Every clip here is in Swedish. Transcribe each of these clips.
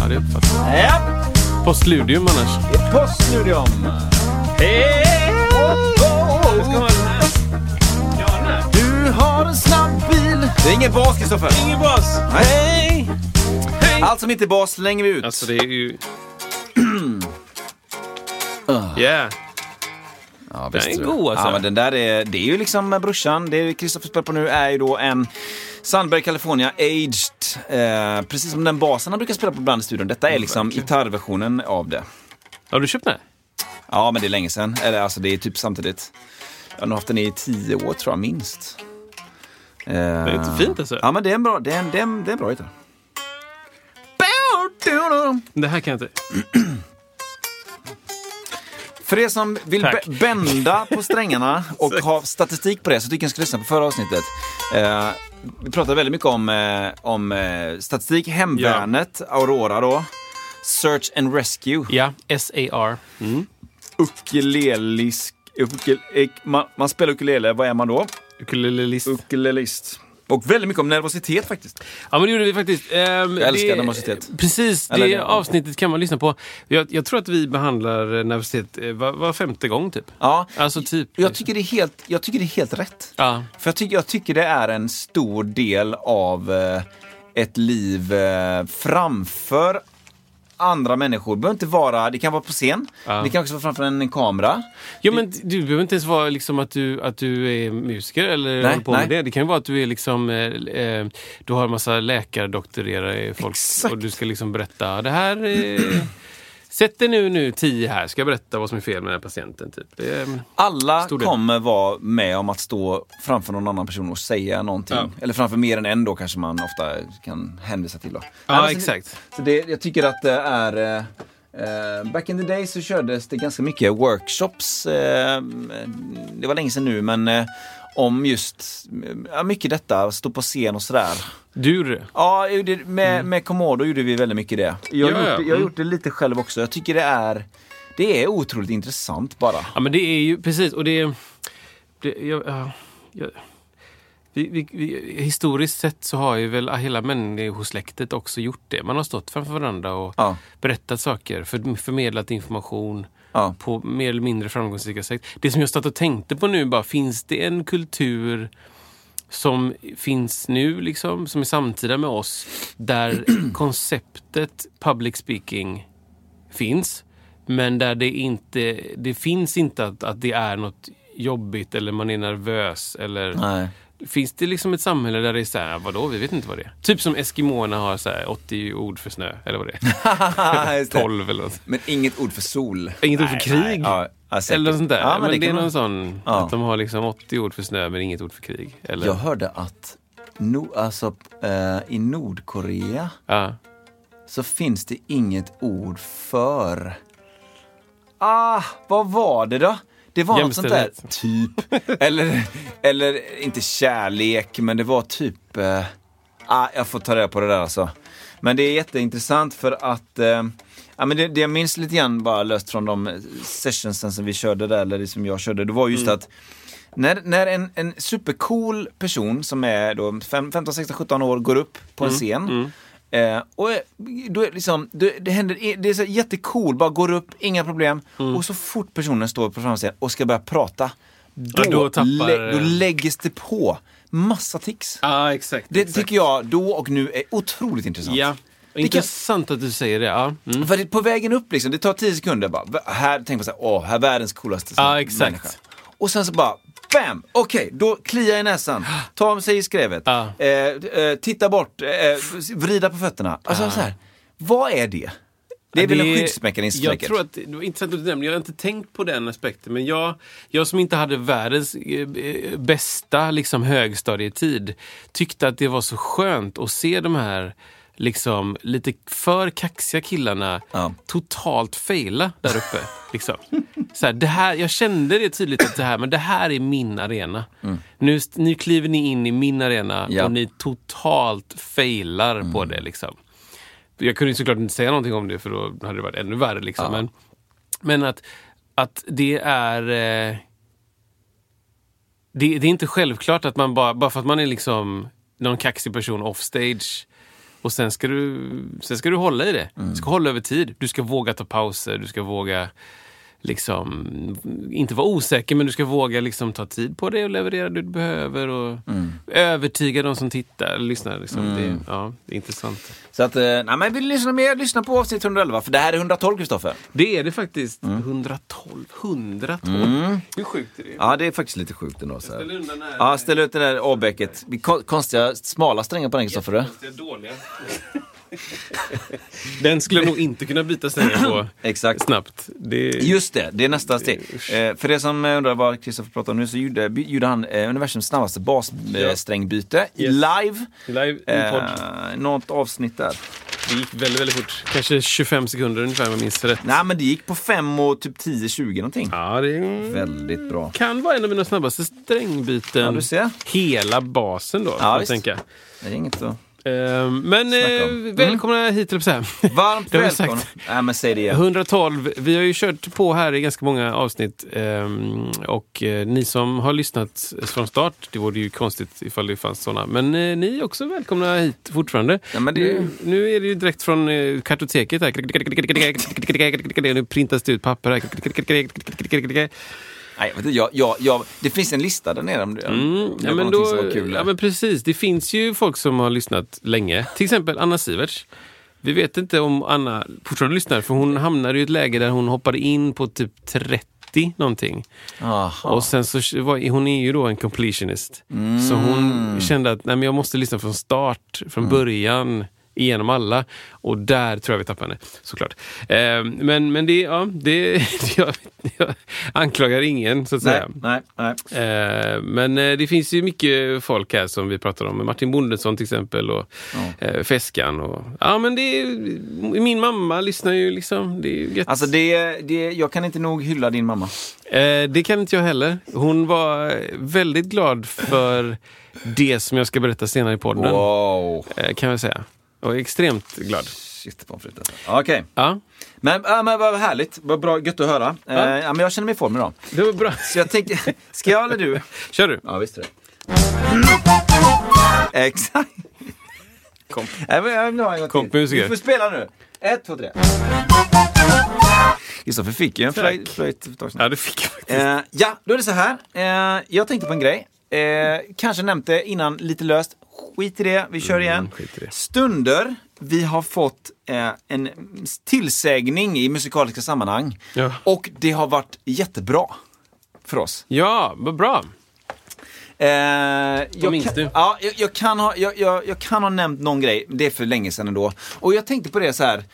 Ja, det uppfattar jag. Ja, Postludium annars. Poststudion. Hej! Du har en snabb bil. Det är ingen bas, Kristoffer. Ingen bas. Hej! Hej. Allt som inte är bas slänger vi ut. Alltså det är ju... Yeah. Ja, Den är god, alltså. Ja, men den där är, det är ju liksom brorsan. Det Kristoffer spelar på nu är ju då en Sandberg California Aged. Eh, precis som den basen han brukar spela på ibland i studion. Detta är liksom gitarrversionen av det. Har du köpt den? Ja, men det är länge sedan. Eller alltså det är typ samtidigt. Jag har nog haft den i tio år tror jag minst. Eh, det är inte fint, alltså. Ja, men det är en bra, det är en, det är en, det är en bra gitarr. Det här kan jag inte. För er som vill Tack. bända på strängarna och ha statistik på det så tycker jag ni ska lyssna på förra avsnittet. Eh, vi pratade väldigt mycket om, eh, om eh, statistik, Hemvärnet, Aurora då, Search and Rescue, Ja, SAR. Mm. ukulelisk, ukul, ek, man, man spelar ukulele, vad är man då? Ukulelist. Ukulelist. Och väldigt mycket om nervositet faktiskt. Ja men det gjorde vi faktiskt. Ehm, Jag älskar det- nervositet. Precis, det Eller det- avsnittet kan man lyssna på. Jag, jag tror att vi behandlar eh, nervositet eh, var, var femte gång typ. Ja, Alltså typ. jag tycker det är helt, jag tycker det är helt rätt. Ja. För jag tycker, jag tycker det är en stor del av eh, ett liv eh, framför andra människor. Det behöver inte vara, det kan vara på scen, Ja. det kan också vara framför en kamera. Ja men du behöver inte ens vara liksom att du, att du är musiker eller Nej, håller på med nej. det. Det kan vara att du är liksom, eh, eh, du har en massa läkardoktorerare folk Exakt. och du ska liksom berätta det här. Eh, sätt dig nu, nu tio här, ska jag berätta vad som är fel med den här patienten. Typ. Alla kommer vara med om att stå framför någon annan person och säga någonting. Ja. Eller framför mer än en då kanske man ofta kan hänvisa till. Då. Ja, Nej, men så- exakt. Så det, jag tycker att det är eh, Back in the day så kördes det ganska mycket workshops. Eh, det var länge sedan nu men eh, om just ja, mycket detta, stå på scen och sådär. du gjorde det. Ja, med, med Komodo gjorde vi väldigt mycket det. Jag, har Ja, gjort, det- jag har Mm. gjort det lite själv också. Jag tycker det är det är otroligt intressant bara. Ja men det är ju precis och det. Det, jag, ja, jag, vi, vi, vi, historiskt sett så har ju väl hela människosläktet också gjort det. Man har stått framför varandra och Ja. berättat saker, för, förmedlat information Ja. på mer eller mindre framgångsrika sätt. Det som jag stått och tänkte på nu bara, finns det en kultur som finns nu, liksom, som är samtida med oss, där konceptet public speaking finns, men där det inte det finns inte att, att det är något jobbigt eller man är nervös. Eller, Nej. Finns det liksom ett samhälle där det är så här, vadå, vi vet inte vad det är. Typ som Eskimoerna har så här 80 ord för snö, eller vad det är. Just det. 12 eller något. Men inget ord för sol. Inget ord för Nej, krig. nej. Ja. Eller något sånt där. Ja, men det, kan är man- någon sån, Ja. att de har liksom 80 ord för snö men inget ord för krig. Eller, Jag hörde att no, alltså, eh, i Nordkorea så finns det inget ord för... Ah, vad var det då? Det var något sånt där, typ. eller, eller inte kärlek, men det var typ... Eh, ah, jag får ta reda på det där alltså. Men det är jätteintressant för att eh, Ja, men det, det jag minns lite grann bara löst från de sessionsen som vi körde där, eller det som jag körde, det var just att när, när en, en supercool person som är då fem- 15, 16, 17 år går upp på en scen Eh, och eh, då är liksom, det, det händer, det är så jättecool, bara går upp, inga problem. Och så fort personen står på framsidan och ska börja prata, då, Ja, då tappar- lä, då läggs det på massa tics. Ja, exakt. Det exakt. tycker jag då och nu är otroligt intressant. Ja. kan- Intressant att du säger det. Ja. Mm. För det, på vägen upp liksom, det tar 10 sekunder bara. Här tänker man såhär, åh, här är världens coolaste Ja, exakt. människa. Och sen så bara, bam! Okej, då kliar i näsan, ta sig i skrevet, Ja. eh, eh, titta bort, eh, vrida på fötterna. Alltså så här, vad är det? Det är väl en skyddsmekanism Jag säkert. tror att det var intressant att du nämnde. Jag har inte tänkt på den aspekten. Men jag, jag som inte hade världens eh, eh, bästa liksom, högstadietid tyckte att det var så skönt att se de här liksom, lite för kaxiga killarna Ja. totalt faila där uppe. liksom. så här, det här, jag kände det tydligt att det här, men det här är min arena. Nu, nu kliver ni in i min arena Mm. Ja. och ni totalt failar på det. Liksom. Jag kunde såklart inte säga någonting om det för då hade det varit ännu värre. Liksom. Ja. Men, men att, att det är... Eh, det, det är inte självklart att man bara, bara för att man är liksom någon kaxig person offstage och sen ska du, sen ska du hålla i det. Du ska hålla över tid. Du ska våga ta pauser. Du ska våga liksom, inte vara osäker, men du ska våga liksom ta tid på det och leverera det du behöver. Och Övertyga de som tittar eller lyssnar. Liksom. Det, ja, det är intressant. Så att, eh, nej men vill du lyssna mer, lyssna på avsnitt 111, för det här är 112 Kristoffer. Det är det faktiskt. 112. 112. Hur sjukt är det? Ja, det är faktiskt lite sjukt ändå. Så här. Ja, ställ ut det där A-bäcket. Konstiga, smala strängar på den Kristoffer. du. Det är dåliga. Den skulle nog inte kunna byta strängar på Exakt. snabbt. Det, Just det, det är nästa steg. Eh, för det som eh, undrar vad Kristoffer pratar om nu så gjorde, gjorde han eh, universums snabbaste bassträngbyte Yes. live. live i podd. Eh, något avsnitt där. Det gick väldigt, väldigt fort. Kanske 25 sekunder ungefär om jag minns rätt. Nej men det gick på 5 och typ 10-20 någonting. Ja, det Väldigt bra. kan vara en av mina snabbaste strängbyten. Ja, du ser. Hela basen då, Ja, jag tänka. Det är inget att... Ehm, Men eh. Mm. välkomna hit, på att säga. Varmt välkomna. Nej men säg det igen. 112. Vi har ju kört på här i ganska många avsnitt. ehm, och eh, ni som har lyssnat från start, det vore ju konstigt ifall det fanns sådana. Men eh, ni är också välkomna hit fortfarande. Ja, men det- nu, nu är det ju direkt från eh, kartoteket här. Nu printas det ut papper här. Nej, du, jag, jag, jag, det finns en lista där nere om det, om Mm, ja, men då, som var kul. ja men precis, det finns ju folk som har lyssnat länge. Till exempel Anna Siverts. Vi vet inte om Anna fortfarande lyssnar för hon hamnade i ett läge där hon hoppade in på typ 30 någonting. Aha. Och sen så var, hon är ju då en completionist. Så hon kände att nej, men jag måste lyssna från start, från början, igenom alla. Och där tror jag vi tappade henne, såklart. Eh, men, men det, ja, det, jag, jag anklagar ingen, så att nej, säga. nej, nej. Eh, men det finns ju mycket folk här som vi pratar om. Martin Bondesson till exempel och eh, Feskan. Och, ja, men det är, min mamma lyssnar ju liksom. Det är ju gött. Alltså det, det, jag kan inte nog hylla din mamma. Eh, det kan inte jag heller. Hon var väldigt glad för det som jag ska berätta senare i podden. Wow. Eh, kan jag säga. Och extremt glad. Shit pommes frites. Okej. Ja, Men, ja, men vad härligt. Vad bra, gött att höra. Ja. Ja, men jag känner mig i form idag. det var bra. Så jag tänkte, ska jag eller du? Kör du. Ja, visst är det. Exakt. Kom. Nej, men jag. Kompmusiker. Du får spela nu. Ett, två, tre. Kristoffer fick ju en flöjt för ett tag sedan. Ja, det fick jag faktiskt. Eh, ja, då är det så här. Eh, jag tänkte på en grej. Eh, kanske nämnt det innan lite löst. Skit i det, vi kör igen. Mm, skit i det. Stunder vi har fått eh, en tillsägning i musikaliska sammanhang. Ja. Och det har varit jättebra för oss. Ja, vad bra. Eh, jag, minns kan, du? Ja, jag, jag, kan ha, jag, jag, jag kan ha nämnt någon grej, det är för länge sedan ändå. Och jag tänkte på det så här.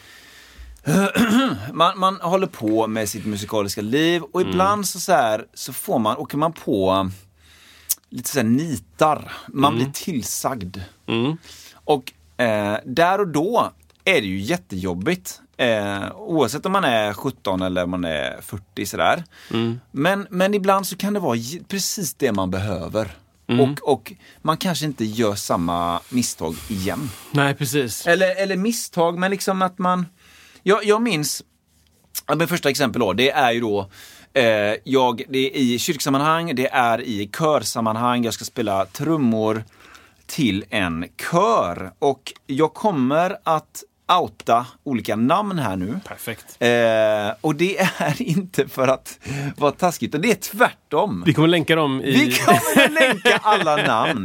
man, man håller på med sitt musikaliska liv och Mm. ibland så, så, här, så får man, åker man på lite så nitar. Man blir tillsagd. Mm. Och eh, där och då är det ju jättejobbigt. Eh, oavsett om man är 17 eller man är 40 sådär. Men, men ibland så kan det vara precis det man behöver. Och, och man kanske inte gör samma misstag igen. Nej, precis. Eller, eller misstag, men liksom att man... Jag, jag minns, ja, men första exempel då, det är ju då eh, jag, det är i kyrksammanhang, det är i körsammanhang, jag ska spela trummor till en kör. Och jag kommer att outa olika namn här nu. Perfekt. Eh, och det är inte för att vara taskigt, utan det är tvärtom. Vi kommer länka dem i... Vi kommer länka alla namn.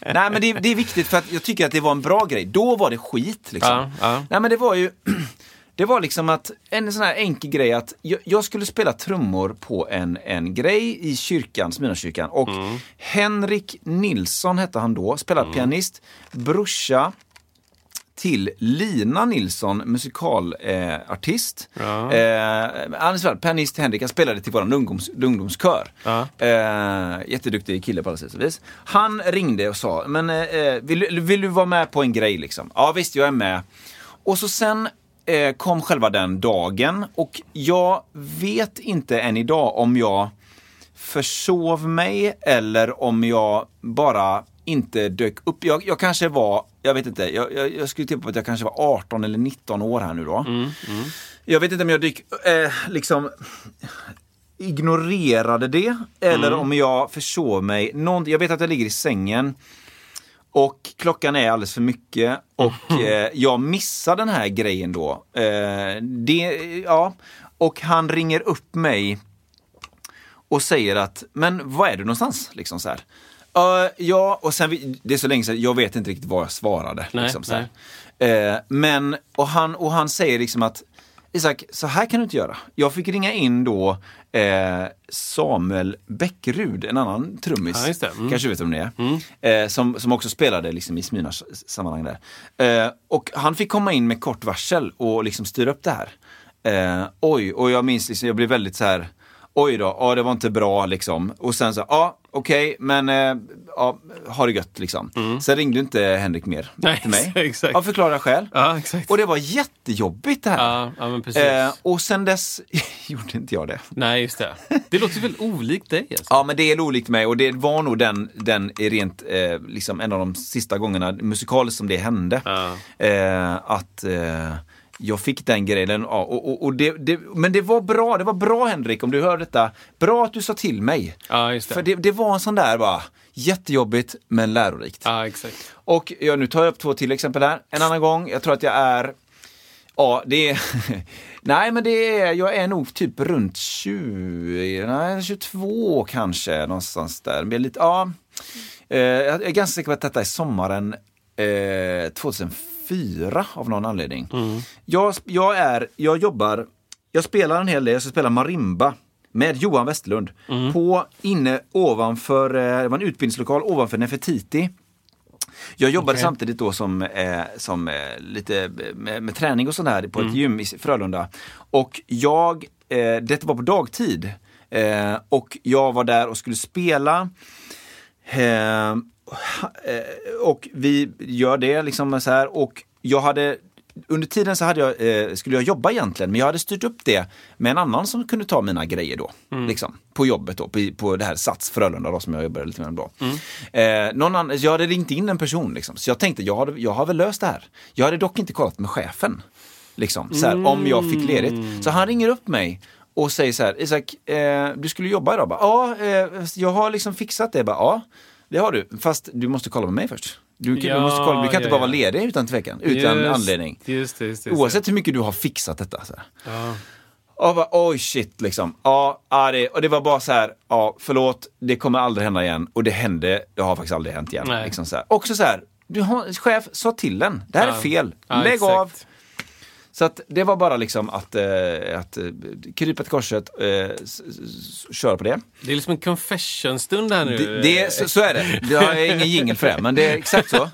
Nej men det, det är viktigt för att jag tycker att det var en bra grej. Då var det skit liksom. Ja, ja. Nej men det var ju Det var liksom att, en sån här enkel grej att jag, jag skulle spela trummor på en, en grej i kyrkan, Smyrnakyrkan. Och Mm. Henrik Nilsson hette han då, spelade pianist, brorsa till Lina Nilsson, musikalartist. Ja. Eh, han är pianist Henrik, han spelade till vår ungdoms, ungdomskör. Ja. Eh, jätteduktig kille på alla sätt och vis. Han ringde och sa, men eh, vill, vill du vara med på en grej liksom? Ja visst, jag är med. Och så sen eh, kom själva den dagen och jag vet inte än idag om jag försov mig eller om jag bara inte dök upp. Jag, jag kanske var, jag vet inte, jag, jag, jag skulle tippa på att jag kanske var 18 eller 19 år här nu då. Jag vet inte om jag dyk, eh, liksom ignorerade det eller om jag försov mig. Någon, jag vet att jag ligger i sängen och klockan är alldeles för mycket och eh, jag missar den här grejen då. Eh, det, ja, och han ringer upp mig och säger att, men var är du någonstans? Liksom så här. "Eh, ja, och sen, det är så länge sedan, jag vet inte riktigt vad jag svarade. Nej, liksom så här. Eh, men, och han, och han säger liksom att Isak, så här kan du inte göra. Jag fick ringa in då eh, Samuel Bäckrud, en annan trummis. Ja, just det. Mm. Kanske vet vem det är. Eh, som, som också spelade liksom i Smyrnas sammanhang där. Eh, och han fick komma in med kort varsel och liksom styra upp det här. Eh, oj, och jag minns liksom, jag blev väldigt så här Oj då, ja det var inte bra liksom. Och sen så, ja okej, men eh, ja, ha det gött liksom. Sen ringde inte Henrik mer Mm. Nej, till mig. exakt. Av förklara skäl. Ja, exakt. Och det var jättejobbigt det här. Ja, ja men precis. Eh, och sen dess gjorde inte jag det. Nej, just det. Det låter väl olikt dig alltså? Ja men det är olikt mig och det var nog den, den rent, eh, liksom en av de sista gångerna musikaliskt som det hände. Ja. Eh, att eh, jag fick den grejen. Ja, och, och, och det, det, men det var bra, det var bra Henrik om du hör detta. Bra att du sa till mig. Ja, det. För det, det var en sån där bara, jättejobbigt men lärorikt. Ja, exakt. Och ja, nu tar jag upp två till exempel här. En annan gång, jag tror att jag är Ja, det är... Nej, men det är, jag är nog typ runt 20, nej 22 kanske, någonstans där. Men lite, ja, eh, jag är ganska säker på att detta är sommaren eh, 2004 av någon anledning. Jag, jag, är, jag jobbar, jag spelar en hel del, jag ska spela marimba med Johan Westerlund på inne ovanför, eh, det var en utbildningslokal ovanför Nefertiti. Jag jobbade Okej. samtidigt då som, eh, som eh, lite med, med träning och sånt här på ett gym i Frölunda. Och jag, eh, det var på dagtid. Eh, och jag var där och skulle spela. Eh, och vi gör det liksom så här. Och jag hade under tiden så hade jag, eh, skulle jag jobba egentligen, men jag hade styrt upp det med en annan som kunde ta mina grejer då. Liksom, på jobbet då, på, på det här Sats Frölunda då, som jag jobbade lite med då. Eh, någon annan, jag hade ringt in en person, liksom, så jag tänkte, jag, hade, jag har väl löst det här. Jag hade dock inte kollat med chefen, liksom, så här, om jag fick ledigt. Så han ringer upp mig och säger så här, Isak, eh, du skulle jobba idag? Ja, eh, jag har liksom fixat det. Bara, ja, det har du, fast du måste kolla med mig först. Du, kan- du, Ja, måste kolla, du kan inte ja, bara ja. vara ledig utan tvekan, utan Just- anledning. Just det, just det. Oavsett hur mycket du har fixat detta. Så här. Ja. Bara, oj shit liksom. Ja, ja, det, och det var bara så här, ja förlåt, det kommer aldrig hända igen. Och det hände, det har faktiskt aldrig hänt igen. Nej. Liksom så här. Också så här, du har, chef sa till en, det här är fel, lägg exakt. av. Så att det var bara liksom att, eh, att eh, krypa till korset, eh, s- s- köra på det. Det är liksom en confession-stund här nu. Det, det så, så är det. Jag har ingen jingel för det, men det är exakt så.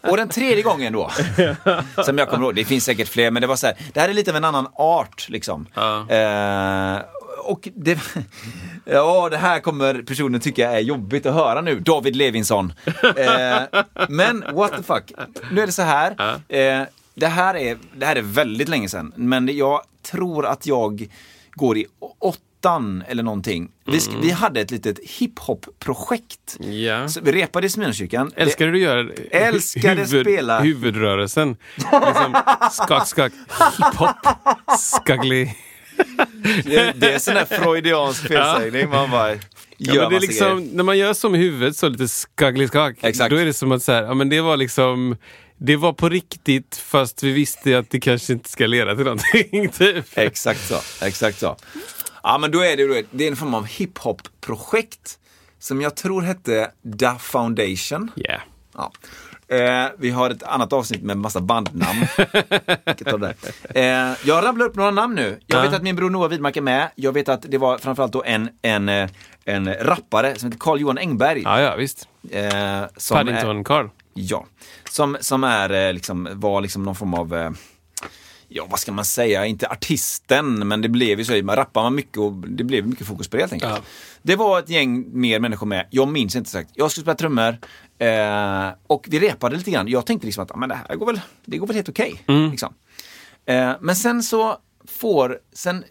Och den tredje gången då, som jag kommer ihåg, det finns säkert fler, men det var så här, det här är lite av en annan art liksom. Ja. Eh, och det, ja, det här kommer personen tycka är jobbigt att höra nu, David Levinsson. Eh, men what the fuck, nu är det så här. Eh, det, här är, det här är väldigt länge sedan, men jag tror att jag går i åttan eller någonting. Vi, sk- vi hade ett litet hiphop-projekt. Ja. Så vi repade i Smyrnakyrkan. Älskar du att göra Älskade spela. huvudrörelsen? Liksom, skak, skak, hiphop, skagli. Det, det är sån där freudiansk felsägning. Man bara Ja, gör men det är massa liksom, grejer. när man gör så med huvudet, så lite skagli skak, Exakt. då är det som att så här, ja, men det var liksom det var på riktigt fast vi visste att det kanske inte ska leda till någonting. Typ. Exakt så. Exakt så. Ja, men då är det, då- det är en form av hiphop-projekt som jag tror hette Da Foundation. Yeah. Ja. Eh, vi har ett annat avsnitt med massa bandnamn. Eh, jag rabblar upp några namn nu. Jag Ja. vet att min bror Noah Widmark är med. Jag vet att det var framförallt då en, en, eh, en rappare som heter Carl Johan Engberg. Ja, ja, visst. Eh, Paddington-Karl. Ja, som, som är, eh, liksom, var liksom någon form av eh, ja vad ska man säga, inte artisten, men det blev ju så, man rappar man mycket och det blev mycket fokus på det helt enkelt. Ja. Det var ett gäng mer människor med, jag minns inte sagt. Jag skulle spela trummor eh, och vi repade lite grann. Jag tänkte liksom att men det här går väl, det går väl helt okej. liksom. eh, men sen så får, sen,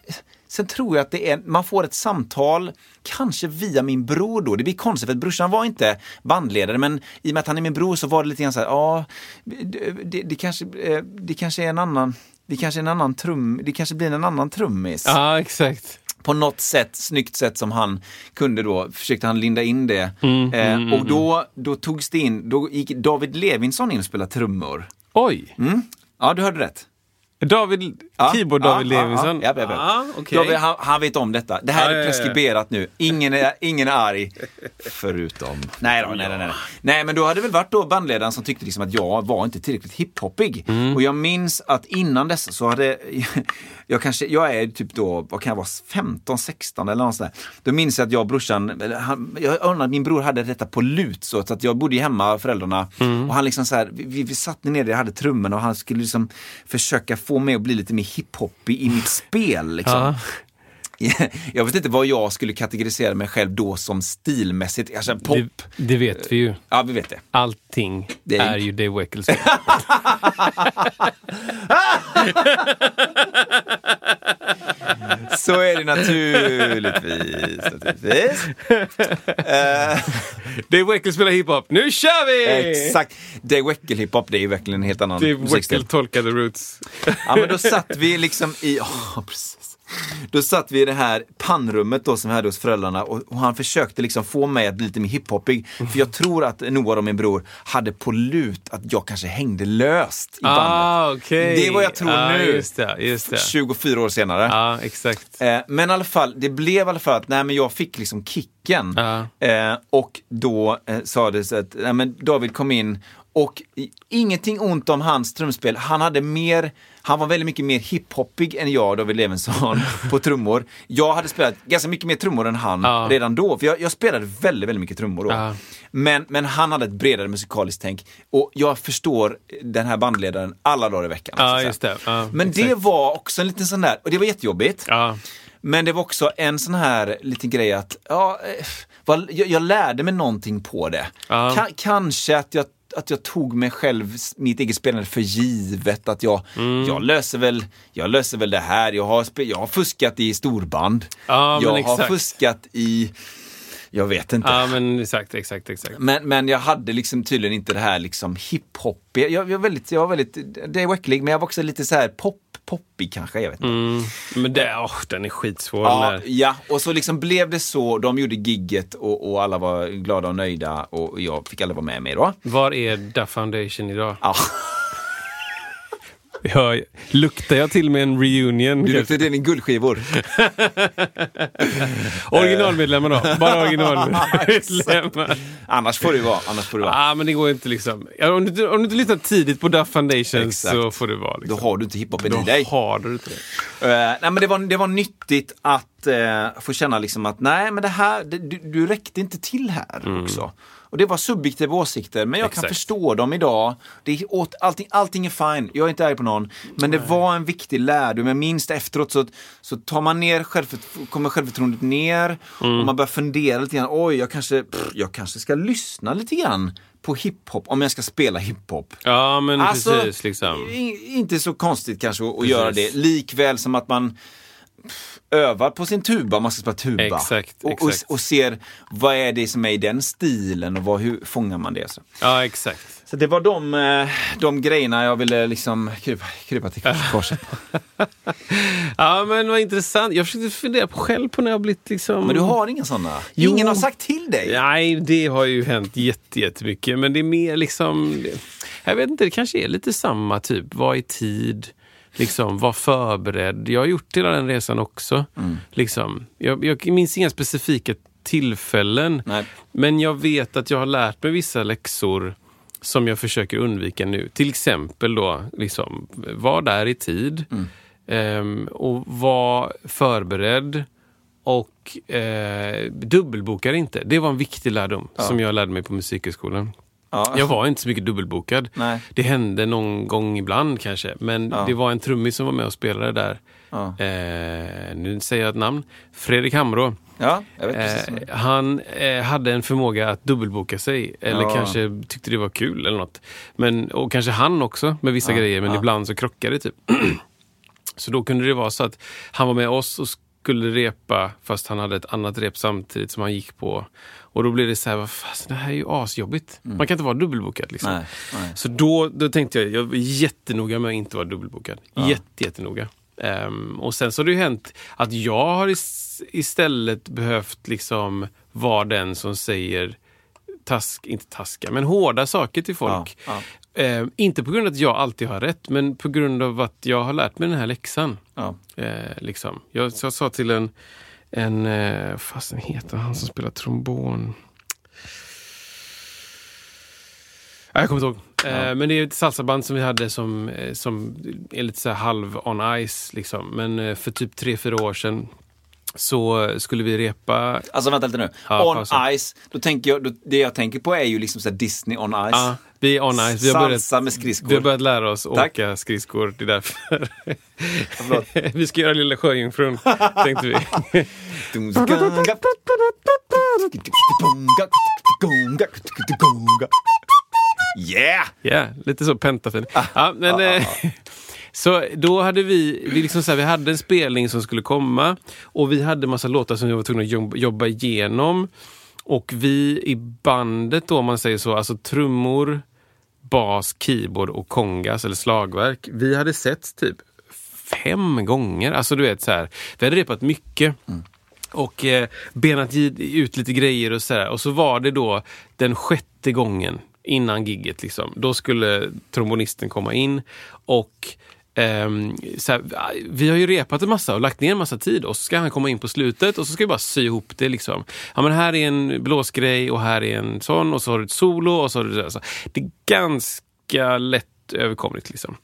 sen tror jag att det är, man får ett samtal, kanske via min bror då. Det blir konstigt för att brorsan var inte bandledare men i och med att han är min bror så var det lite grann så här, ja, det, det, det, kanske, eh, det kanske är en annan det kanske, är en annan trum, det kanske blir en annan trummis. Ja, exakt. På något sätt, snyggt sätt som han kunde då, försökte han linda in det. Mm, eh, och då, då togs det in, då gick David Levinson in och spelade trummor. Oj! Ja, du hörde rätt. David, Ja, keyboard David ja, Levinson? Ja, ja, ja. David, han, han vet om detta. Det här Ja, är ja, ja. preskriberat nu. Ingen är, ingen är arg. Förutom... Nej, då, nej, nej, nej. Nej, men då hade det väl varit då bandledaren som tyckte liksom att jag var inte tillräckligt hiphoppig. Mm. Och jag minns att innan dess så hade jag kanske, jag är typ då, vad kan jag vara, 15, 16 eller något sånt där. Då minns jag att jag och brorsan, han, jag undrar att min bror hade detta på lut så att jag bodde hemma, föräldrarna. Mm. Och han liksom så här, vi, vi satt ner jag hade trummorna och han skulle liksom försöka få mig att bli lite mer hiphop i mitt spel. Liksom. Ja. Jag vet inte vad jag skulle kategorisera mig själv då som stilmässigt. Alltså pop. Det, det vet vi ju. Ja, vi vet det. Allting Det är- är ju Dave Weckels. Så är det naturligtvis. naturligtvis. Eh, Dave Weckel spelar hiphop. Nu kör vi! exakt. Dave Weckel hiphop, det är ju verkligen en helt annan Dave musikstil. Weckel tolkade Roots. Ja, men då satt vi liksom i, ja precis. Då satt vi i det här pannrummet då som vi hade hos föräldrarna och, och han försökte liksom få mig att bli lite mer hiphoppig. För jag tror att Noah och min bror hade på lut att jag kanske hängde löst i bandet. Ah, okej. Det är vad jag tror ah, nu. Just det, just det. 24 år senare. Ja, exakt. Eh, men i alla fall, det blev i alla fall att nej, men jag fick liksom kicken. Ja. Eh, och då eh, sa det så att nej, men David kom in och ingenting ont om hans trumspel. Han hade mer, han var väldigt mycket mer hiphoppig än jag, David Levinson, på trummor. Jag hade spelat ganska mycket mer trummor än han Ja. redan då. För jag, jag spelade väldigt, väldigt mycket trummor då. Ja. Men, men han hade ett bredare musikaliskt tänk. Och jag förstår den här bandledaren alla dagar i veckan. så att Ja, säga. just det. Men det exakt. var också en liten sån där, och det var jättejobbigt. Ja. Men det var också en sån här liten grej att, ja, eh, jag, jag lärde mig någonting på det. Ka- kanske att jag, att jag tog mig själv, mitt eget spelande för givet. Att jag, Mm. jag, löser väl, jag löser väl det här. Jag har, jag har fuskat i storband. Men jag har exakt. fuskat i, jag vet inte. ja, men exakt, exakt, exakt. Men, men jag hade liksom tydligen inte det här liksom hiphop. Jag, jag, var väldigt, jag var väldigt, det är wacklig, men jag var också lite så här pop, poppig kanske, jag vet inte. Mm. Men det, åh, den är skitsvår. Ja, ja, och så liksom blev det så. De gjorde gigget och, och alla var glada och nöjda och jag fick aldrig vara med mig då. Var är Da Foundation idag? Ja, Ja, luktar jag till med en reunion? du luktade din guldskivor. Originalmedlemmar då? Bara originalmedlemmar? Annars får det vara. Annars får det vara. ah, men det går inte liksom. Om, du, om du inte lyssnar tidigt på Da Foundation Exakt. så får det vara. Då Liksom. har du inte hiphopen Då i dig. har du inte det. Eh, nej, men det, var, det var nyttigt att eh, få känna liksom att nej, men det här, det, du, du räckte inte till här också. Och det var subjektiva åsikter, men jag kan. Exakt. förstå dem idag. Det är, åt, allting, allting är fine, jag är inte arg på någon. Men det var en viktig lärdom. Jag minns det efteråt så, så tar man ner självfört, kommer självförtroendet ner Mm. och man börjar fundera lite grann. Oj, jag kanske, pff, jag kanske ska lyssna lite grann på hiphop om jag ska spela hiphop. Ja, men Alltså, precis. Liksom. Inte så konstigt kanske att, Precis. göra det. Likväl som att man övar på sin tuba man ska spela tuba. Exakt, och, exakt. Och, och ser vad är det som är i den stilen och vad, hur fångar man det. Så, Ja, exakt. så det var de, eh, de grejerna jag ville liksom krypa, krypa till korset. Ja, men vad intressant. Jag försökte fundera på själv på när jag blivit liksom... Men du har inga sådana? Jo. Ingen har sagt till dig? Nej, det har ju hänt jätte- jättemycket. Men det är mer liksom... Jag vet inte, det kanske är lite samma typ. Var i tid, liksom, var förberedd. Jag har gjort hela den resan också. Mm. Liksom. Jag, jag minns inga specifika tillfällen. Nej. Men jag vet att jag har lärt mig vissa läxor som jag försöker undvika nu. Till exempel då, liksom, var där i tid. ehm, och var förberedd. Och eh, dubbelbokar inte. Det var en viktig lärdom som jag lärde mig på Musikhögskolan. Ja. Jag var inte så mycket dubbelbokad. Nej. Det hände någon gång ibland kanske. Men Ja. det var en trummis som var med och spelade där. Ja. Eh, nu säger jag ett namn. Fredrik Hamrå. Ja, Eh, han eh, hade en förmåga att dubbelboka sig. Eller Ja. kanske tyckte det var kul eller något. Men, och kanske han också med vissa grejer. Men ja. ibland så krockade det typ. så då kunde det vara så att han var med oss och skulle repa fast han hade ett annat rep samtidigt som han gick på. Och då blev det så här, vad fan, det här är ju asjobbigt. Man kan inte vara dubbelbokad liksom. Mm. Nej, nej. Så då, då tänkte jag, jag var jättenoga med att inte vara dubbelbokad. Jätte, jättenoga. Ehm, och sen så har det ju hänt att jag har is- istället behövt liksom vara den som säger task, inte taska, men hårda saker till folk. Ja, Ehm, inte på grund av att jag alltid har rätt, men på grund av att jag har lärt mig den här läxan. Ja. Eh, liksom. jag, jag sa till en, en eh, fasen heter han som spelar trombon? Jag kommer inte ihåg. Eh, men det är ett salsaband som vi hade som, eh, som är lite så halv on ice. Liksom. Men eh, för typ tre, fyra år sedan så skulle vi repa Alltså vänta lite nu. Ja, on pausa. Ice, då tänker jag, då, det jag tänker på är ju liksom så Disney on Ice. Ja, vi är on ice. Vi har, börjat, med skridskor. vi har börjat lära oss Tack. åka skridskor. Det är därför. Förlåt. vi ska göra Lilla Sjöjungfrun, tänkte vi. Yeah! Ja, lite så pentafin. Ja, men, eh, så då hade vi, vi, liksom så här, vi hade en spelning som skulle komma och vi hade massa låtar som vi var tvungna att jobba, igenom. Och vi i bandet då, om man säger så, alltså trummor, bas, keyboard och kongas eller slagverk. Vi hade sett typ fem gånger. Alltså du vet så här, vi hade repat mycket. Och eh, benat ut lite grejer och sådär. Och så var det då den sjätte gången innan gigget. Liksom. Då skulle trombonisten komma in. Och ehm, så här, vi har ju repat en massa och lagt ner en massa tid och så ska han komma in på slutet och så ska vi bara sy ihop det. Liksom. Ja, men här är en blåsgrej och här är en sån och så har du ett solo. och så har du det, där. så Det är ganska lätt överkomligt. Liksom.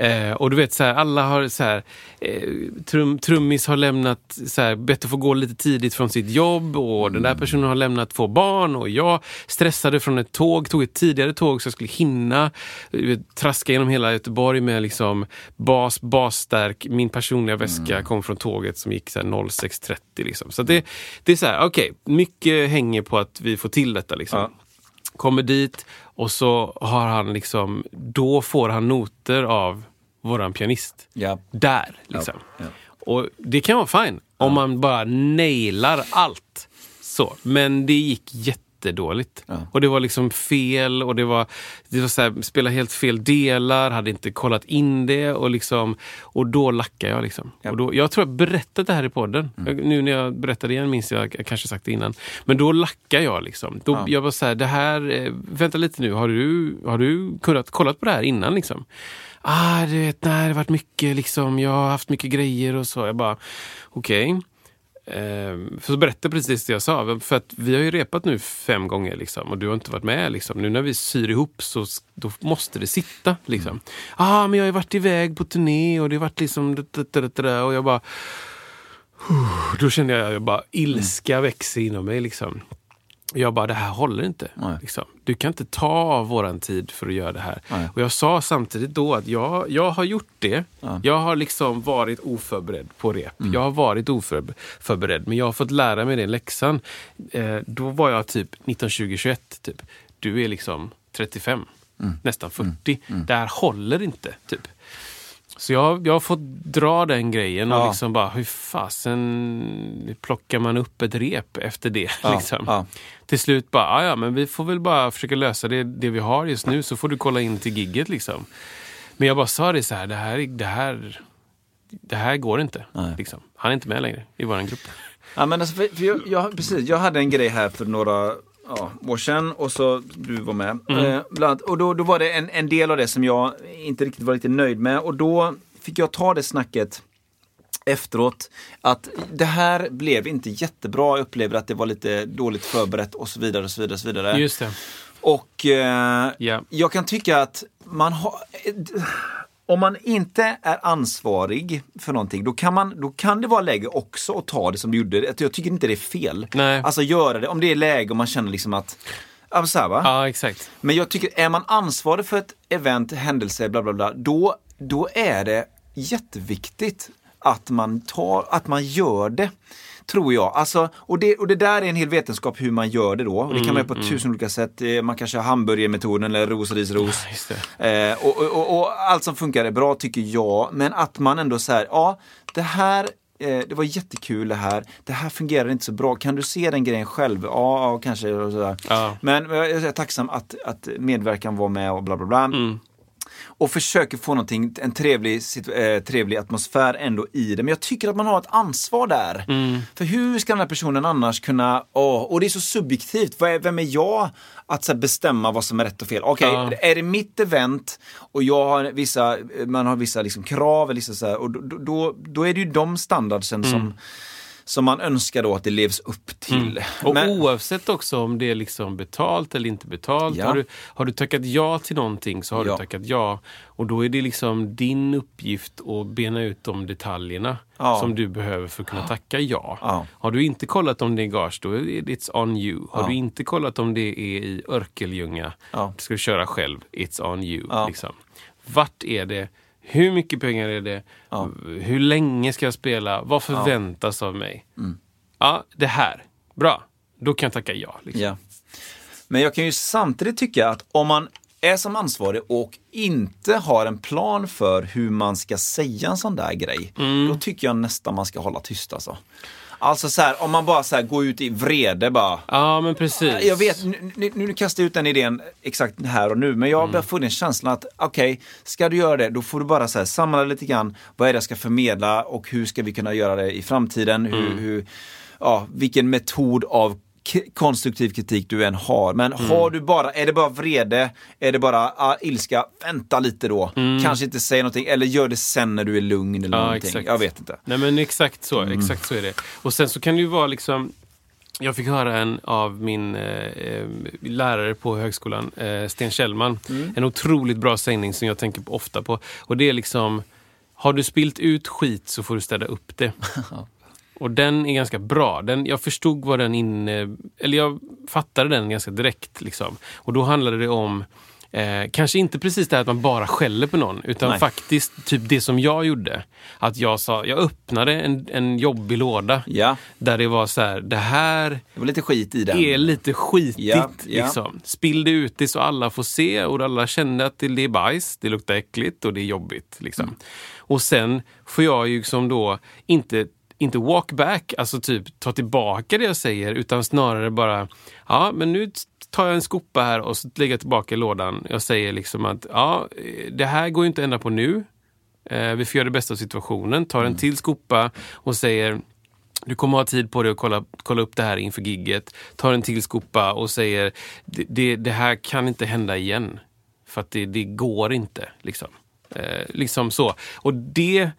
Eh, och du vet, så här, alla har så här, eh, trum, trummis har lämnat, så här, bett att få gå lite tidigt från sitt jobb och den där personen har lämnat två barn och jag stressade från ett tåg, tog ett tidigare tåg så jag skulle hinna du vet, traska genom hela Göteborg med liksom bas, basstärk. Min personliga väska kom från tåget som gick så här 06.30. Liksom. Så det, det är så här, okej, mycket hänger på att vi får till detta. Liksom Ja. kommer dit och så har han liksom, då får han noter av våran pianist. Ja. Där, liksom. Ja, Och det kan vara fine om man bara nailar allt. Så. Men det gick jättedåligt. Ja. Och det var liksom fel och det var, det var så här, spela helt fel delar, hade inte kollat in det och liksom, och då lackade jag liksom. Ja. Och då, jag tror jag berättat det här i podden. Jag, nu när jag berättade igen minns jag, jag kanske sagt det innan. Men då lackade jag liksom. Då, Ja. Jag var så här, det här, eh, vänta lite nu, har du, har du kunnat, kollat på det här innan liksom? Ah, du vet, nej, det har varit mycket liksom, jag har haft mycket grejer och så. Jag bara, okej. Ehm, för så berättade jag precis det jag sa. För att vi har ju repat nu fem gånger liksom, och du har inte varit med. Liksom. Nu när vi syr ihop så då måste det sitta. Liksom. Ah, men jag har varit iväg på turné och det har varit liksom... det- det- det- det där." Och jag bara... Då kände jag, jag bara ilska växer inom mig. Liksom. Jag bara, det här håller inte. Liksom. Du kan inte ta våran tid för att göra det här. Nej. Och jag sa samtidigt då att jag, jag har gjort det. Jag har liksom varit oförberedd på rep. Jag har varit oförberedd, men jag har fått lära mig den läxan. Eh, då var jag typ 19, 20, 21. Typ. Du är liksom 35, nästan 40. Det här håller inte. typ. Så jag, jag har fått dra den grejen och Ja. liksom bara, hur fasen plockar man upp ett rep efter det? Ja, liksom. ja. Till slut bara, "Ah, ja men vi får väl bara försöka lösa det, det vi har just nu så får du kolla in till gigget liksom. Men jag bara sa det så här, det här, det här, det här går inte. Liksom. Han är inte med längre i vår grupp. Ja, men alltså, för, för jag, jag, precis, jag hade en grej här för några ja, år sedan och så du var med. Eh, bland annat, och då, då var det en, en del av det som jag inte riktigt var riktigt nöjd med och då fick jag ta det snacket efteråt att det här blev inte jättebra. Jag upplever att det var lite dåligt förberett och så vidare. och så vidare, och så vidare. Just det. Och eh, Ja. jag kan tycka att man har... Om man inte är ansvarig för någonting, då kan, man, då kan det vara läge också att ta det som du gjorde. Jag tycker inte det är fel. Nej. Alltså göra det, om det är läge och man känner liksom att så här, va? Ja, exakt. Men jag tycker, är man ansvarig för ett event, händelse, bla bla bla, då, då är det jätteviktigt att man, tar, att man gör det. Tror jag. Alltså, och, det, och det där är en hel vetenskap hur man gör det då. Och det kan man göra på tusen olika sätt. Eh, Man kan köra hamburgermetoden eller ros, ris, ros. Det. Eh, och, och, och, och allt som funkar är bra tycker jag. Men att man ändå säger, ja, det här eh, det var jättekul det här. Det här fungerar inte så bra. Kan du se den grejen själv? Ja, ja, kanske. Och sådär. Ja. Men jag är tacksam att, att medverkan var med och bla bla bla. Och försöker få någonting, en trevlig, eh, trevlig atmosfär ändå i det. Men jag tycker att man har ett ansvar där. För hur ska den här personen annars kunna, åh, och det är så subjektivt. Vad är, vem är jag att här, bestämma vad som är rätt och fel? Okej, Ja. är det mitt event och jag har vissa, man har vissa liksom krav, liksom så här, och då, då, då är det ju de standardsen som, som man önskar då att det levs upp till. Och Men- oavsett också om det är liksom betalt eller inte betalt. Ja. Har, du, har du tackat ja till någonting så har Ja. du tackat ja. Och då är det liksom din uppgift att bena ut de detaljerna Ja. som du behöver för att kunna tacka ja. Har du inte kollat om det är gage, då är det it's on you. Har du inte kollat om det är i Örkelljunga, Ja. ska du köra själv, it's on you. Liksom. Vart är det? Hur mycket pengar är det? Ja. Hur länge ska jag spela? Vad förväntas av mig? Mm. Ja, det här. Bra. Då kan jag tacka ja. Liksom. Ja. Men jag kan ju samtidigt tycka att om man är som ansvarig och inte har en plan för hur man ska säga en sån där grej, Mm. då tycker jag nästan man ska hålla tyst alltså. Alltså så här, om man bara så här går ut i vrede bara. Ja, men precis. Jag vet, nu, nu, nu kastar jag ut den idén exakt här och nu, men jag mm. får den känslan att okej, ska du göra det, då får du bara så här, samla lite grann, vad är det jag ska förmedla och hur ska vi kunna göra det i framtiden? Hur, hur, ja, vilken metod av konstruktiv kritik du än har. Men har du bara, är det bara vrede, är det bara ah, ilska, vänta lite då. Kanske inte säga någonting, eller gör det sen när du är lugn eller Ja, någonting. exakt. Jag vet inte. Nej men exakt så, Mm. exakt så är det. Och sen så kan det ju vara liksom jag fick höra en av min eh, lärare på högskolan, eh, Sten Kjellman. Mm. En otroligt bra sägning som jag tänker ofta på. Och det är liksom, har du spilt ut skit så får du städa upp det. Och den är ganska bra. Den, jag förstod vad den inne... Eller jag fattade den ganska direkt. Liksom. Och då handlade det om Eh, kanske inte precis det här att man bara skäller på någon, utan Nej. faktiskt typ det som jag gjorde. Att jag sa, jag öppnade en, en jobbig låda Ja, där det var så här, det här det var lite skit i den. är lite skitigt. Ja, ja. Liksom. Spill det ut det så alla får se och alla kände att det, det är bajs, det luktar äckligt och det är jobbigt. Liksom. Mm. Och sen får jag ju som då inte inte walk back, alltså typ ta tillbaka det jag säger, utan snarare bara, ja men nu tar jag en skopa här och så lägger jag tillbaka i lådan. Jag säger liksom att, ja, det här går ju inte att ändra på nu. Eh, vi får göra det bästa av situationen. Tar en till skopa och säger, du kommer ha tid på dig att kolla, kolla upp det här inför gigget. Tar en till skopa och säger, det, det, det här kan inte hända igen. För att det, det går inte. Liksom. Eh, liksom så. Och det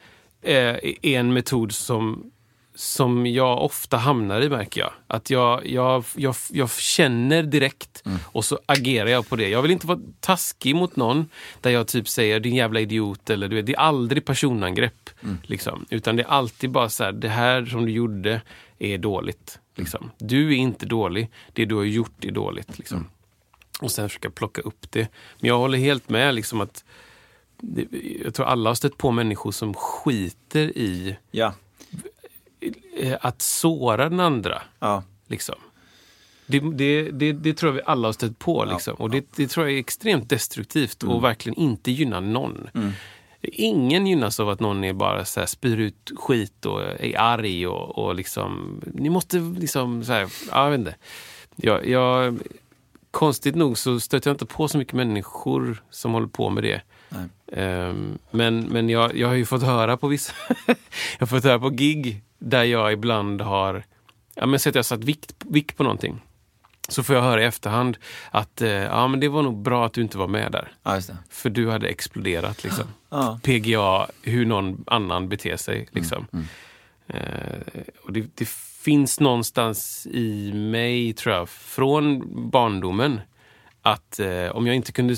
eh, är en metod som som jag ofta hamnar i märker jag. Att jag, jag, jag, jag känner direkt och så agerar jag på det. Jag vill inte vara taskig mot någon där jag typ säger din jävla idiot eller du vet, det är aldrig personangrepp. Liksom. Utan det är alltid bara så här, det här som du gjorde är dåligt. Liksom. Du är inte dålig, det du har gjort är dåligt. Liksom. Och sen försöka plocka upp det. Men jag håller helt med liksom att jag tror alla har stött på människor som skiter i Ja, att såra den andra. ja. Liksom. Det, det, det, det tror jag vi alla har stött på. Liksom. och det, det tror jag är extremt destruktivt och verkligen inte gynnar någon. Ingen gynnas av att någon är bara så här, spyr ut skit och är arg och, och liksom... Ni måste liksom... Så här, ja, jag vet inte. Jag, jag, konstigt nog så stöter jag inte på så mycket människor som håller på med det. Nej. Ehm, men men jag, jag har ju fått höra på vissa... jag har fått höra på gig där jag ibland har... Ja, men så att jag satt vikt, vikt på någonting. Så får jag höra i efterhand att eh, ja, men det var nog bra att du inte var med där. ja. För du hade exploderat. Liksom. Ja. PGA, hur någon annan beter sig. Liksom. Eh, och det, det finns någonstans i mig, tror jag, från barndomen att eh, om jag inte kunde,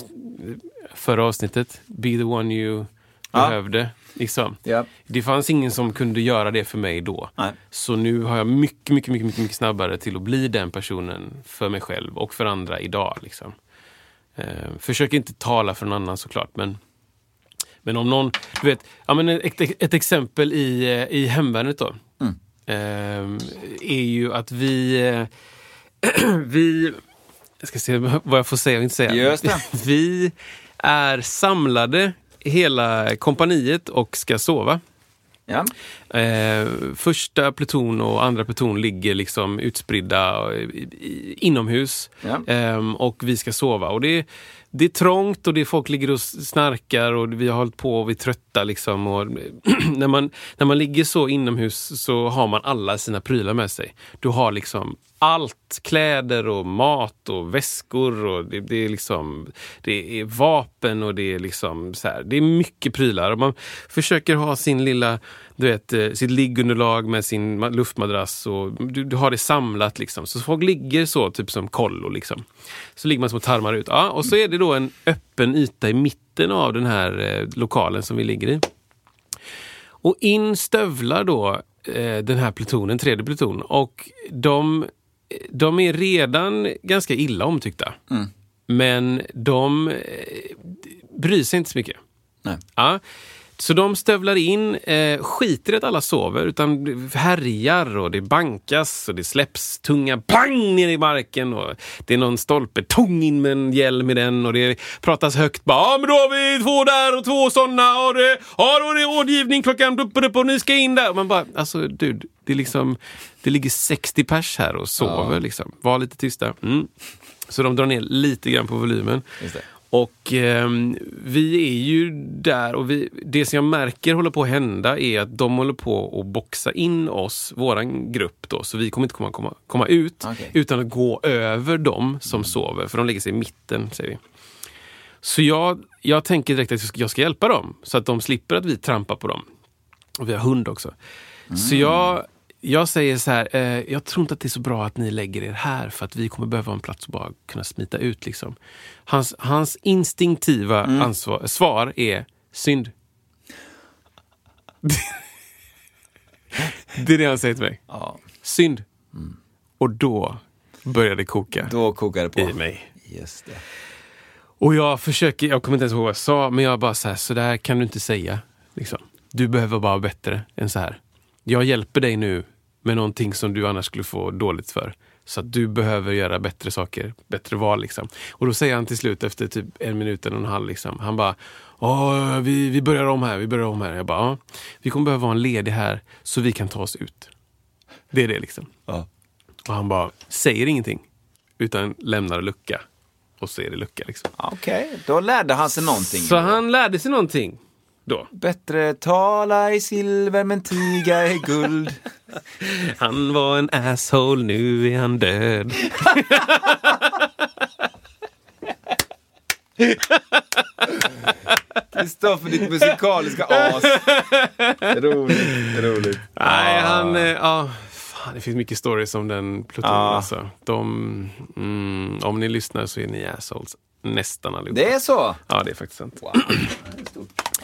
förra avsnittet, be the one you. Behövde. Liksom. Ja. Det fanns ingen som kunde göra det för mig då. Nej. Så nu har jag mycket, mycket, mycket, mycket, mycket snabbare till att bli den personen för mig själv och för andra idag. Liksom. Eh, försöker inte tala för någon annan såklart, men men om någon, du vet, ja, men ett, ett exempel i, eh, i hemvärnet då. Eh, är ju att vi, eh, vi, jag ska se vad jag får säga och inte säga. Vi är samlade hela kompaniet och ska sova. Ja. Eh, första pluton och andra pluton ligger liksom utspridda i, inomhus. Ja. Ehm, och vi ska sova. Och det, det är trångt och det är folk ligger och snarkar och vi har hållit på och vi är trötta. Liksom. Och när, man, när man ligger så inomhus så har man alla sina prylar med sig. Du har liksom allt. Kläder och mat och väskor. och Det, det är liksom det är vapen och det är liksom så här, Det är mycket prylar. Och man försöker ha sin lilla du vet, eh, sitt liggunderlag med sin ma- luftmadrass och du, du har det samlat. Liksom. Så folk ligger så, typ som kollo. Liksom. Så ligger man som och tarmar ut. Ja, och så är det då en öppen yta i mitten av den här eh, lokalen som vi ligger i. Och in stövlar då eh, den här plutonen, tredje pluton. Och de, de är redan ganska illa omtyckta. Men de eh, bryr sig inte så mycket. Nej. Ja. Så de stövlar in, eh, skiter i att alla sover, utan härjar och det bankas och det släpps tunga pang ner i marken. Och det är någon stolpe, tung in med en hjälm i den och det pratas högt. Bara, ja, men då har vi två där och två sådana. Och det, ja, då är det rådgivning klockan upp och upp och ni ska in där. Och man bara, alltså dude, det, är liksom, det ligger 60 pers här och sover. Liksom. Var lite tysta. Mm. Så de drar ner lite grann på volymen. Just det. Och ehm, vi är ju där och vi, det som jag märker håller på att hända är att de håller på att boxa in oss, våran grupp då, så vi kommer inte komma, komma, komma ut Okej. utan att gå över dem som sover, för de lägger sig i mitten, säger vi. Så jag, jag tänker direkt att jag ska, jag ska hjälpa dem, så att de slipper att vi trampar på dem. Och vi har hund också. Så jag, jag säger så här, eh, jag tror inte att det är så bra att ni lägger er här för att vi kommer behöva en plats att bara kunna smita ut. Liksom. Hans, hans instinktiva ansvar, svar är synd. det är det han säger till mig. Ja. Synd. Och då börjar det koka Då kokar det på. i mig. Just det. Och jag försöker, jag kommer inte ens ihåg vad jag sa, men jag bara så här, så där kan du inte säga. Liksom. Du behöver bara vara bättre än så här. Jag hjälper dig nu med någonting som du annars skulle få dåligt för. Så att du behöver göra bättre saker, bättre val. Liksom. Och då säger han till slut efter typ en minut eller en halv, liksom, han bara Åh, vi, vi börjar om här, vi börjar om här. Jag bara, vi kommer behöva ha en ledig här så vi kan ta oss ut. Det är det liksom. Ja. Och han bara säger ingenting, utan lämnar lucka. Och så är det lucka liksom. Okej, då lärde han sig någonting. Så han lärde sig någonting då. Bättre tala i silver men tiga i guld. Han var en asshole, nu är han död. Kristoffer, ditt musikaliska as. roligt, roligt. Nej, han... eh, Ja, fan, det finns mycket stories om den plutonen. Ja. Alltså. De, mm, om ni lyssnar så är ni assholes. Nästan allihopa. Det är så? Ja, det är faktiskt sant.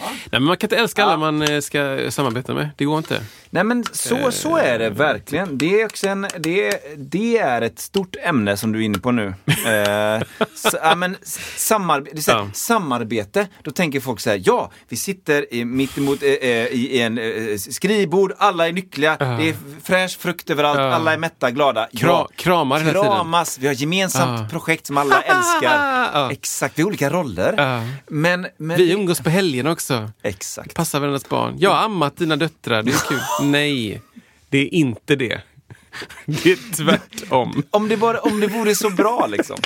Nej, men man kan inte älska alla man eh, ska samarbeta med. Det går inte. Nej men så, så är det verkligen. Det är, också en, det, det är ett stort ämne som du är inne på nu. Eh, s- ja, men, s- samarbe- det är så här, Ja. Samarbete, då tänker folk så här, ja, vi sitter i, mitt emot eh, eh, i en eh, skrivbord, alla är lyckliga, det är fräsch frukt överallt, Ja. alla är mätta, glada. Kra- kramar hela tiden. Kramas, vi har gemensamt Ja. projekt som alla älskar. Ja. Exakt, vi har olika roller. Ja. Men, men Vi umgås på helgerna också. Exakt. Passar varandras barn. Jag har ammat dina döttrar, det är kul. Nej, det är inte det. Det är tvärtom. Om det, bara, om det vore så bra liksom.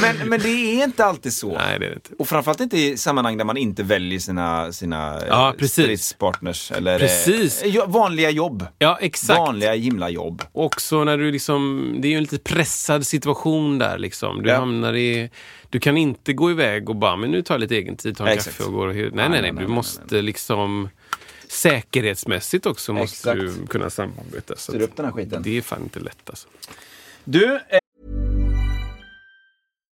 Men, men det är inte alltid så. Nej, det är det inte. Och framförallt inte i sammanhang där man inte väljer sina, sina Ja, eh, precis. stridspartners. Eller Precis. eh, vanliga jobb. Ja, exakt. Vanliga himlajobb. Också när du liksom, det är ju en lite pressad situation där liksom. Du Ja. hamnar i, du kan inte gå iväg och bara, men nu tar jag lite egen tid, tar en Exakt. kaffe och går och Nej, nej, nej, nej. nej, Du måste nej, liksom säkerhetsmässigt också måste Exakt. du kunna samarbeta. Så Styr upp den här skiten. Det är fan inte lätt alltså. Du,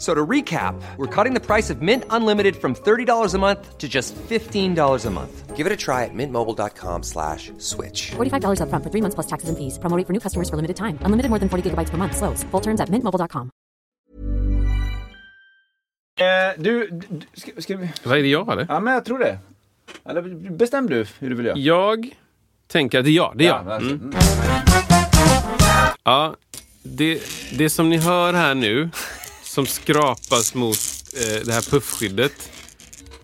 F- So to recap, we're cutting the price of Mint Unlimited from $30 a month to just $15 a month. Give it a try at mintmobile.com slash switch. $45 upfront for three months plus taxes and fees. Promo for new customers for limited time. Unlimited more than 40 gigabytes per month. Slows. Full terms at mintmobile.com. Eh, du, du ska, ska vi... Vad är det jag eller? Ja, men jag tror det. Eller bestäm du hur du vill göra. Jag tänker att det är jag. Det är jag. alltså, Mm. Ja, det, det som ni hör här nu, som skrapas mot eh, det här puffskyddet,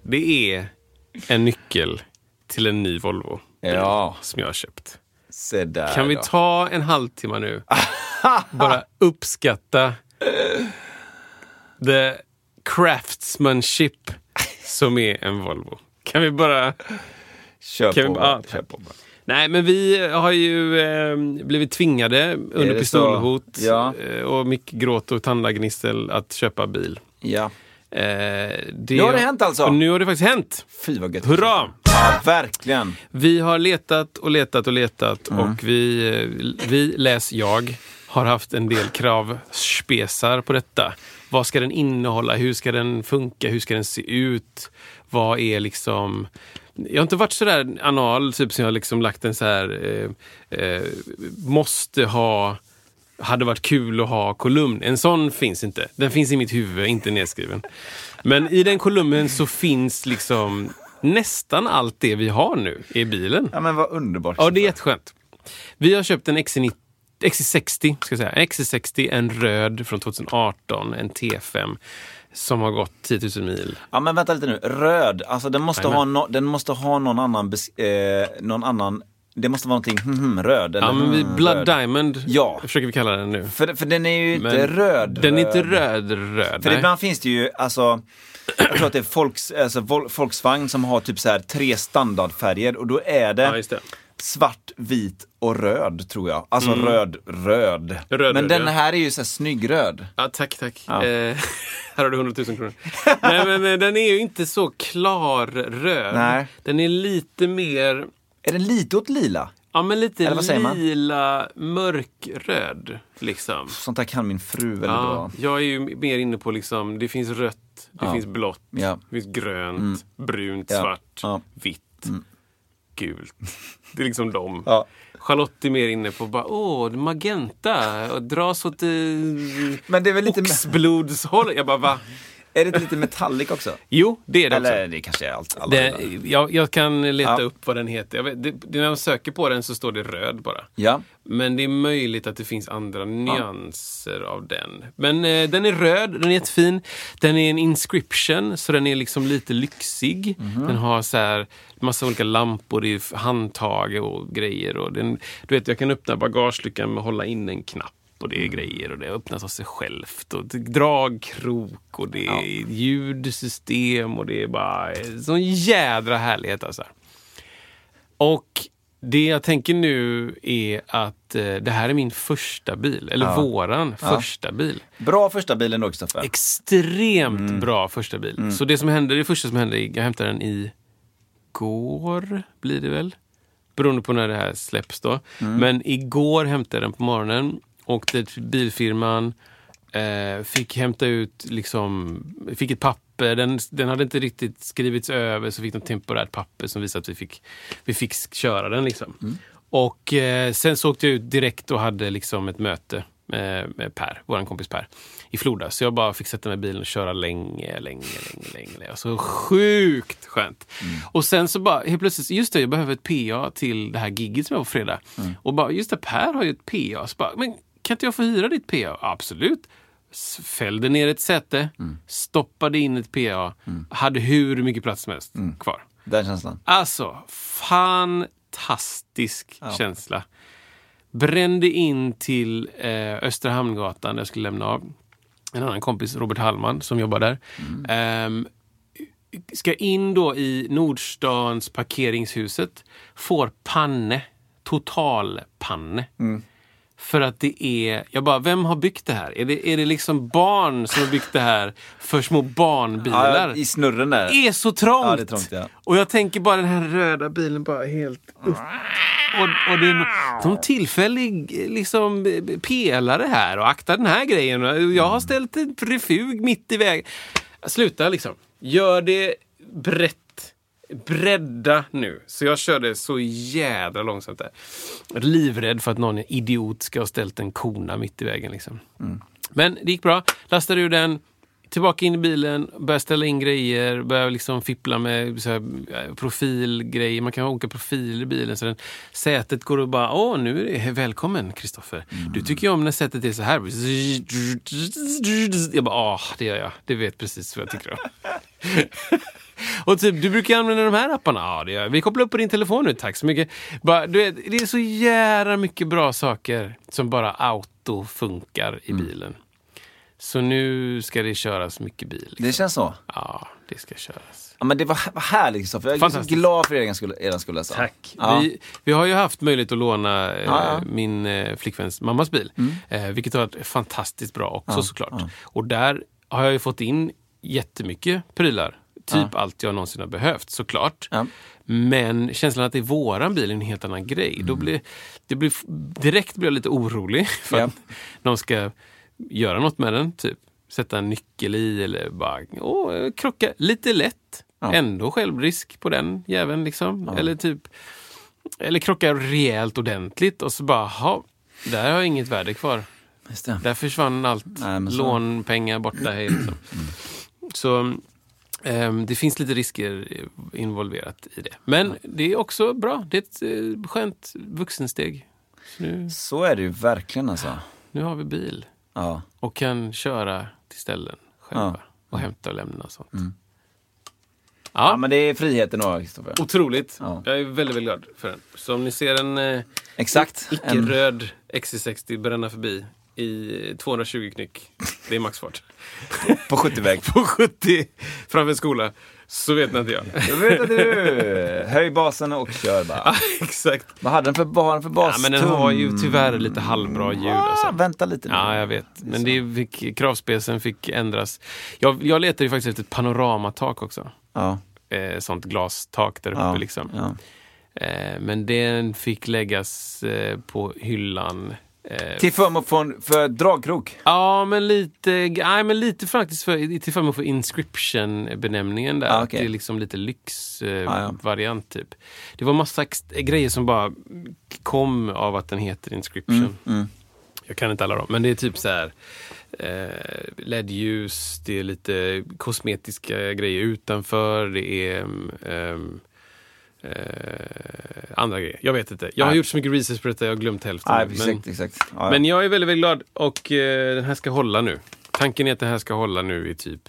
det är en nyckel till en ny Volvo Ja, som jag har köpt. där Kan vi då. ta en halvtimme nu? Bara uppskatta the craftsmanship som är en Volvo. Kan vi bara... Kör Kan på. vi bara, kör på. Nej, men vi har ju eh, blivit tvingade under pistolhot? Ja. eh, och mycket gråt och tandagnissel att köpa bil. Ja. Eh, det, Nu har det hänt alltså? Nu har det faktiskt hänt. Fy vad gött. Hurra! Ja, verkligen. Vi har letat och letat och letat Mm. och vi, eh, vi, läs jag, har haft en del kravspesar på detta. Vad ska den innehålla? Hur ska den funka? Hur ska den se ut? Vad är liksom... Jag har inte varit sådär anal, typ som jag liksom lagt en så här eh, eh, måste ha hade varit kul att ha kolumn. En sån finns inte. Den finns i mitt huvud, inte nedskriven. Men i den kolumnen så finns liksom nästan allt det vi har nu i bilen. Ja, men vad underbart. Ja, det är jätteskönt. Vi har köpt en XC90, XC60, ska jag säga. En XC60, en röd från 2018, en T5 som har gått 10 000 mil. Ja men vänta lite nu, röd, alltså den måste, ha, no, den måste ha någon annan, eh, någon annan, det måste vara någonting hmm, hmm, röd eller Ja, men vi, hmm, Blood röd. Diamond Ja. försöker vi kalla den nu. För, för den är ju inte Men röd. Den är inte röd, röd. För nej. ibland finns det ju, alltså, jag tror att det är Volks, alltså, Vol- Volkswagen som har typ så här tre standardfärger och då är det, Ja, det. svart, vit och röd tror jag. Alltså röd, röd. Mm. Röd, Men röd, den ja. här är ju så här snyggröd. Ja, tack, tack. Ja. Eh, här har du 100 000 kronor. Nej, men eh, den är ju inte så klar röd. Nej. Den är lite mer, Är den lite åt lila? ja men lite Eller vad säger man? lila, mörkröd. Liksom. Sånt där kan min fru väldigt Ja, bra. jag är ju mer inne på liksom, det finns rött, det Ja. finns blått, Ja. Mm. det finns grönt, brunt, Ja. svart, Ja. Mm. vitt, gult. Det är liksom dem. Ja. Charlotte är mer inne på bara, åh, magenta och dras åt eh, Men det är väl lite, oxblodshållet. Jag bara, va? är det inte lite metallic också? Jo, det är det också. Eller det kanske är allt. Alla Det, jag, jag kan leta Ja. upp vad den heter. Vet, det, det, när man söker på den så står det röd bara. Ja. Men det är möjligt att det finns andra nyanser av den. Men eh, den är röd, den är jättefin. Den är en inscription, så den är liksom lite lyxig. Mhm. Den har så här massa olika lampor i handtag och grejer. Och den, du vet, jag kan öppna bagageluckan med att hålla in en knapp. Och Mm. det är grejer och det öppnas av sig självt. Och dragkrok och det är ljudsystem och det är bara sån jädra härlighet alltså. Och det jag tänker nu är att eh, det här är min första bil, eller våran första bil. Bra första bilen då, Kristoffer. Extremt Mm. bra första bil. Så det som hände, det första som hände, jag hämtade den i går, blir det väl? Beroende på när det här släpps då. Mm. Men igår hämtade jag den på morgonen, åkte till bilfirman, Eh, fick hämta ut, liksom, fick ett papper. Den, den hade inte riktigt skrivits över så fick de temporärt papper som visade att vi fick, vi fick köra den. Liksom. Och eh, sen så åkte jag ut direkt och hade liksom ett möte med, med Per, vår kompis Per, i Floda. Så jag bara fick sätta mig i bilen och köra länge, länge, länge, länge. Alltså sjukt skönt. Och sen så bara helt plötsligt, just det, jag behöver ett PA till det här gigget som jag har på fredag. Och bara, just det, Per har ju ett PA. Så bara, men kan inte jag få hyra ditt PA? Absolut. Fällde ner ett säte, stoppade in ett PA, hade hur mycket plats som helst kvar. Den känslan. Alltså, fantastisk känsla. Brände in till eh, Östra Hamngatan där jag skulle lämna av. En annan kompis, Robert Hallman, som jobbar där. Ehm, ska in då i Nordstans parkeringshuset. Får panne. Total panne. För att det är, jag bara, vem har byggt det här? Är det, är det liksom barn som har byggt det här för små barnbilar? Ja, I snurren där. är så trångt. Ja, det är trångt, ja. Och jag tänker bara den här röda bilen bara helt upp. Och, och det är som tillfällig liksom, pelare här och akta den här grejen. Jag har ställt ett refug mitt i vägen. Sluta liksom. Gör det brett. Bredda nu. Så jag körde så jädra långsamt där. Livrädd för att någon idiot ska ha ställt en kona mitt i vägen. Liksom. Men det gick bra. Lastade ur den. Tillbaka in i bilen, började ställa in grejer, började liksom fippla med så här, eh, profilgrejer. Man kan åka profil i bilen. Så den, sätet går och bara, åh nu är det välkommen Kristoffer. Du tycker ju om när sätet är så här. Jag bara, åh det gör jag. Det vet precis vad jag tycker om. Och typ, du brukar använda de här apparna? Ja, det gör jag. Vi kopplar upp på din telefon nu, tack så mycket. Bara, du vet, det är så jävla mycket bra saker som bara auto funkar i bilen. Så nu ska det köras mycket bil. Det känns så. Ja, det ska köras. Ja, men det var, var härligt Kristoffer. Jag är så glad för er skull. Er skull alltså. Tack. Ja. Vi, vi har ju haft möjlighet att låna eh, Ja, ja. min eh, flickväns mammas bil. Eh, vilket har varit fantastiskt bra också såklart. Och där har jag ju fått in jättemycket prylar. Typ allt jag någonsin har behövt såklart. Ja. Men känslan att det är våran bil är en helt annan grej. Då blir, det blir, direkt blir jag lite orolig för Ja. att någon ska göra något med den. Typ sätta en nyckel i eller bara åh, krocka lite lätt. Ja. Ändå självrisk på den jäveln. Liksom. Eller typ eller krocka rejält ordentligt och så bara, ha, där har jag inget värde kvar. Där försvann allt. Nej, så- Lånpengar borta. Hej, liksom. Så ehm, det finns lite risker involverat i det. Men det är också bra. Det är ett eh, skönt vuxensteg. Så nu, Så är det ju verkligen alltså. nu har vi bil Ja. och kan köra till ställen själva. Ja. Mm. Och hämta och lämna och sånt. ja, Ja, men det är friheten då Kristoffer. otroligt. Ja. Jag är väldigt, väldigt glad för den. Så om ni ser en eh, Exakt. En, icke-röd XC60 bränna förbi i 220 knyck, det är maxfart. på 70-väg. På 70 framför en skola, så vet inte jag. Då vet du. Höj basen och kör bara. Ja, Exakt. Vad hade den för, vad för Ja, bas? men den har ju tyvärr lite halvbra ljud. Ah, Alltså. vänta lite nu. Ja, jag vet. Men det fick, kravspecen fick ändras. Jag, jag letade ju faktiskt efter ett panoramatak också. Ja. Eh, sånt glastak där uppe Ja. liksom. Ja. Eh, men den fick läggas eh, på hyllan. Eh, Till förmån för, för dragkrok. Ja, men lite, nej, men lite faktiskt för, till förmån för Inscription-benämningen där. Ah, okej. Det är liksom lite lyxvariant Ah, eh, ja. variant typ. Det var massa grejer som bara kom av att den heter Inscription. Mm, Jag kan inte alla dem, men det är typ så här eh, LED-ljus, det är lite kosmetiska grejer utanför, det är ehm, eh, andra grejer. Jag vet inte. Jag har Nej. gjort så mycket research på detta, jag har glömt hälften. Nej, men- exakt. exakt. Ja, ja. men jag är väldigt, väldigt glad och eh, den här ska hålla nu. Tanken är att den här ska hålla nu i typ,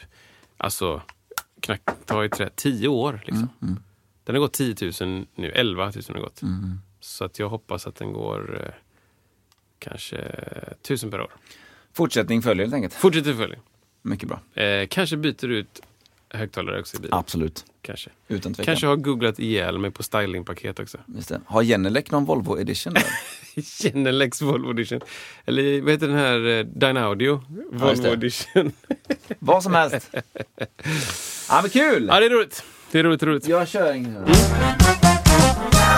alltså, knack, ta i trä, 10 år. Liksom. Mm, Den har gått 10 000 nu, 11 000 har gått. Så att jag hoppas att den går eh, kanske 1000 per år. Fortsättning följer helt enkelt. Fortsätter följa. Mycket bra. Eh, kanske byter ut högtalare också i bilen. Absolut. Kanske. Utan tvekan. Kanske har googlat ihjäl mig på stylingpaket också. Just det. Har Genelec någon Volvo edition där? Genelex Volvo Edition. Eller vad heter den här eh, Dynaudio Ja, Volvo det. Edition. Vad som helst. Ja men kul! Ja, det är roligt. Det är roligt, roligt. Jag kör ingen.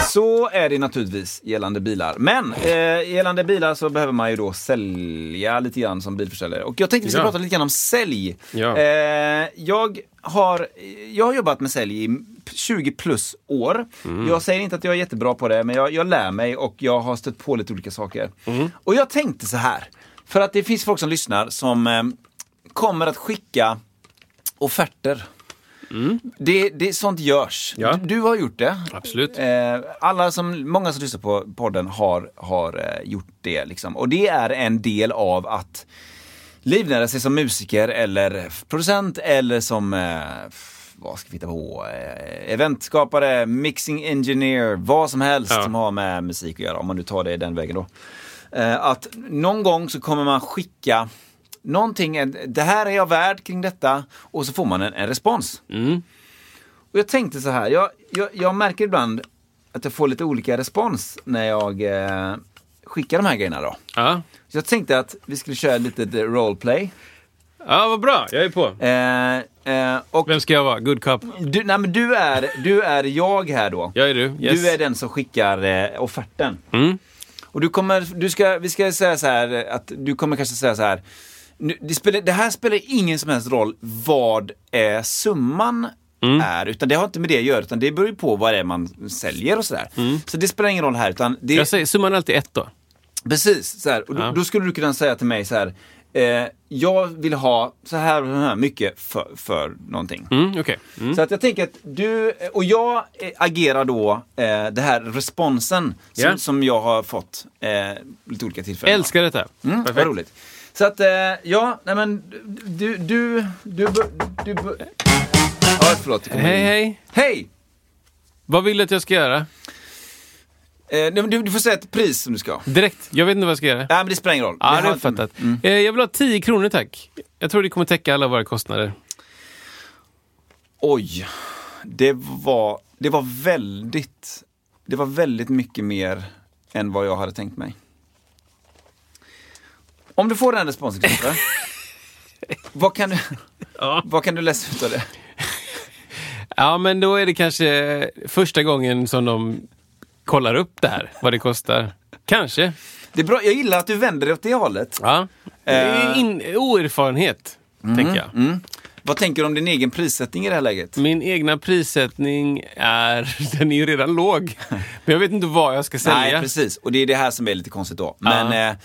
Så är det naturligtvis gällande bilar. Men eh, gällande bilar så behöver man ju då sälja lite grann som bilförsäljare. Och jag tänkte vi ska Ja. prata lite grann om sälj. Ja. Eh, jag, har, jag har jobbat med sälj i 20 plus år. Mm. Jag säger inte att jag är jättebra på det, men jag, jag lär mig och jag har stött på lite olika saker. Mm. Och jag tänkte så här, för att det finns folk som lyssnar som eh, kommer att skicka offerter. Det, det, sånt görs. Mm. Ja. Du, du har gjort det. Absolut. Eh, alla som, många som lyssnar på podden har, har eh, gjort det. Liksom. Och det är en del av att livnära sig som musiker eller producent eller som, eh, vad ska vi hitta på, eventskapare, mixing engineer, vad som helst Ja. som har med musik att göra, om man nu tar det den vägen då. Att någon gång så kommer man skicka någonting, det här är jag värd kring detta och så får man en, en respons. Mm. Och jag tänkte så här, jag, jag, jag märker ibland att jag får lite olika respons när jag eh, skickar de här grejerna då. Ja. Så jag tänkte att vi skulle köra lite roleplay. ja, vad bra. Jag är på. Eh, eh, och Vem ska jag vara? Good cop? du, nej, men du, är, du är jag här då. Jag är du. Yes. Du är den som skickar eh, offerten. Mm. Och du kommer, du ska, vi ska säga så här att du kommer kanske säga så här. Nu- Det, spelar, det här spelar ingen som helst roll vad eh, summan är, utan det har inte med det att göra, utan det beror ju på vad det är man säljer och sådär. Så det spelar ingen roll här, utan det, Jag säger summan är alltid ett då. Precis, så här. Och då, Ja. då skulle du kunna säga till mig så här. Eh, jag vill ha så här, så här mycket för, för någonting. Mm, Okej. Mm. Så att jag tänker att du, och jag eh, agerar då eh, det här responsen som, Ja. som jag har fått eh, lite olika tillfällen. Älskar detta. Mm, vad Perfekt. roligt. Så att, eh, ja, nej men du, du, du, du, du, du Ja, förlåt. Hej, hej. Hej! Vad vill du att jag ska göra? Eh, du, du får säga ett pris som du ska. Direkt. Jag vet inte vad jag ska göra. Nej, men det spelar ingen roll. Ja, det har jag fattat. Eh, Jag vill ha 10 kronor tack. Jag tror det kommer täcka alla våra kostnader. Oj, det var, det var väldigt, det var väldigt mycket mer än vad jag hade tänkt mig. Om du får den responsen vad, kan du, Ja. vad kan du läsa ut av det? ja, men då är det kanske första gången som de kollar upp det här, vad det kostar. Kanske. det är bra, jag gillar att du vänder dig åt det hållet. Ja. In, oerfarenhet, tänker jag. Mm. Vad tänker du om din egen prissättning i det här läget? Min egna prissättning är, den är ju redan låg. Men jag vet inte vad jag ska sälja. Nej, precis. Och det är det här som är lite konstigt då. Men eh, eh,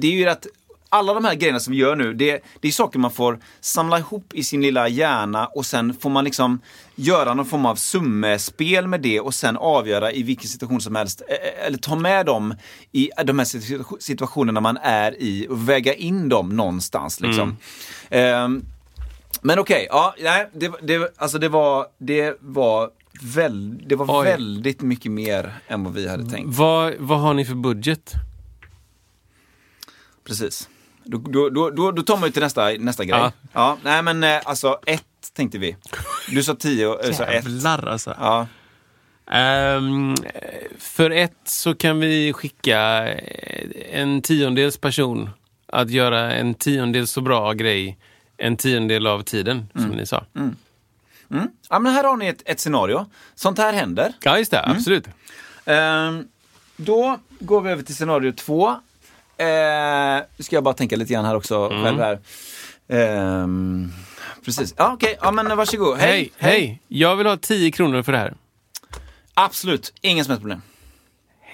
det är ju att alla de här grejerna som vi gör nu, det, det är saker man får samla ihop i sin lilla hjärna och sen får man liksom göra någon form av summespel med det och sen avgöra i vilken situation som helst, eh, eller ta med dem i de här situ- situationerna man är i och väga in dem någonstans. Liksom. Ehm, men okej, ja, nej, det, det, alltså det var, det var, väl, det var Oj. väldigt mycket mer än vad vi hade tänkt. Vad, vad har ni för budget? Precis. Då, då, då, då, tar man ju till nästa, nästa grej. Ja. Ja. nej men eh, alltså ett tänkte vi. Du sa tio och jag sa ett. Jävlar alltså. Ja. Ehm, för ett så kan vi skicka eh, en tiondels person att göra en tiondel så bra grej en tiondel av tiden, som ni sa. ja, men här har ni ett, ett scenario. Sånt här händer. Ja, just det. Mm. Absolut. Ehm, då går vi över till scenario två. Uh, ska jag bara tänka lite grann här också Mm. själv här. Ehm, precis. Ja, okej. Ja, men varsågod. Hej. Hej, hej! Jag vill ha 10 kronor för det här. Absolut. Inga som helst problem.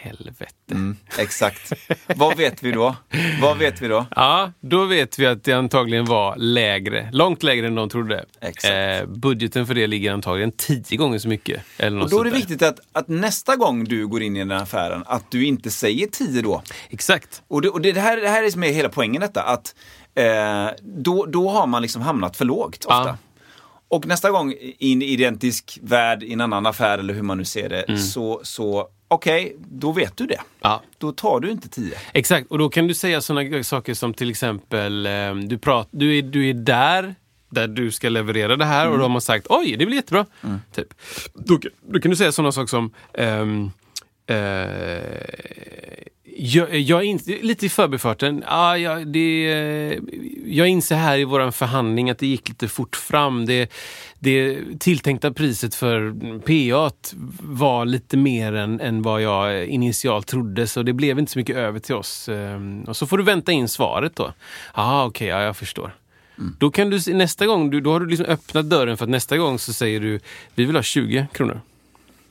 Helvete. Mm, exakt. Vad vet vi då? Vad vet vi då? Ja, då vet vi att det antagligen var lägre. Långt lägre än de trodde. Exakt. Eh, budgeten för det ligger antagligen tio gånger så mycket. Eller något Och då är det viktigt att, att nästa gång du går in i den här affären, att du inte säger 10 då. Exakt. Och det, och det, det, här, det här är som är hela poängen detta, att eh, då, då har man liksom hamnat för lågt ofta. Ja. Och nästa gång i en identisk värld, i en annan affär eller hur man nu ser det, Mm. så, så okej, då vet du det. Ja. Då tar du inte 10. Exakt, och då kan du säga sådana saker som till exempel, eh, du, prat, du, är, du är där, där du ska leverera det här och då har sagt oj, det blir jättebra. Typ. Då, då kan du säga sådana saker som, ehm, Eh, jag, jag är inte, lite i förbifarten. Ja, jag, det, jag inser här i vår förhandling att det gick lite fort fram. Det, det tilltänkta priset för PA var lite mer än, än vad jag initialt trodde, så det blev inte så mycket över till oss. Ehm, Och så får du vänta in svaret då. Ja, okej, ja, jag förstår. Då kan du nästa gång, då har du liksom öppnat dörren för att nästa gång så säger du vi vill ha 20 kronor.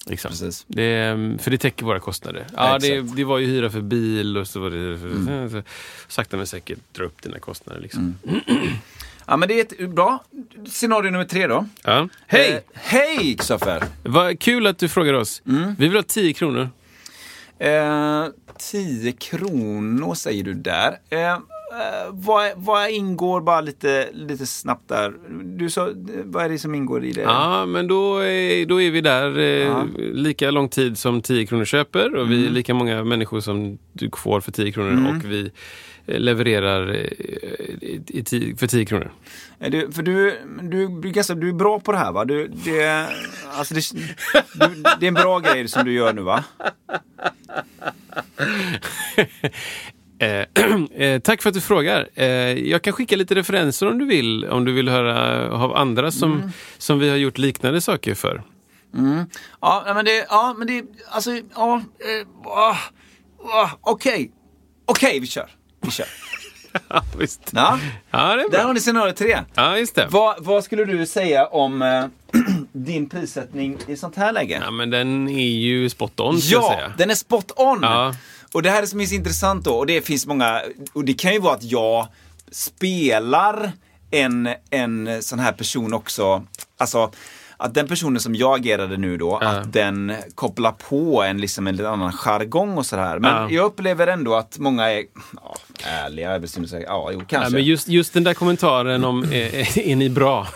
Liksom. Precis. Det, för det täcker våra kostnader. Ja, det, exakt. det var ju hyra för bil och så var det... Så, sakta men säkert dra upp dina kostnader. Liksom. Ja, men det är ett bra scenario nummer tre då. Ja. Hej! Eh, hej Kristoffer! Vad kul att du frågar oss. Vi vill ha 10 kronor. Eh, 10 kronor säger du där. Eh, vad, vad ingår, bara lite, lite snabbt där, du sa, vad är det som ingår i det? Ja, men då är, då är vi där eh, Ja. lika lång tid som 10 kronor köper och vi är lika många människor som du får för 10 kronor och vi eh, levererar eh, i, i, för 10 kronor. Du, för du, du, du, du är bra på det här va? Du, det, alltså det, du, det är en bra grej som du gör nu va? Eh, eh, tack för att du frågar. Eh, jag kan skicka lite referenser om du vill, om du vill höra av andra som, som vi har gjort liknande saker för. Ja, nej, men det, ja, men det, alltså, ja, eh, ah, ah, okej. Okej, vi kör. Vi kör. Ja, visst. Ja, Ja, det är där bra. har ni scenario tre. Ja, just det. Vad, vad skulle du säga om eh, din prissättning i sånt här läge? Ja, men den är ju spot on, Ja, den är spot on! Ja. Och det här är som är så intressant då, och det finns många, och det kan ju vara att jag spelar en, en sån här person också, alltså att den personen som jag agerade nu då, att den kopplar på en, liksom en lite annan jargong och sådär. Men Ja. jag upplever ändå att många är ja, ärliga, säga, ja, jo, kanske. Ja, men just, just den där kommentaren om eh, är ni bra?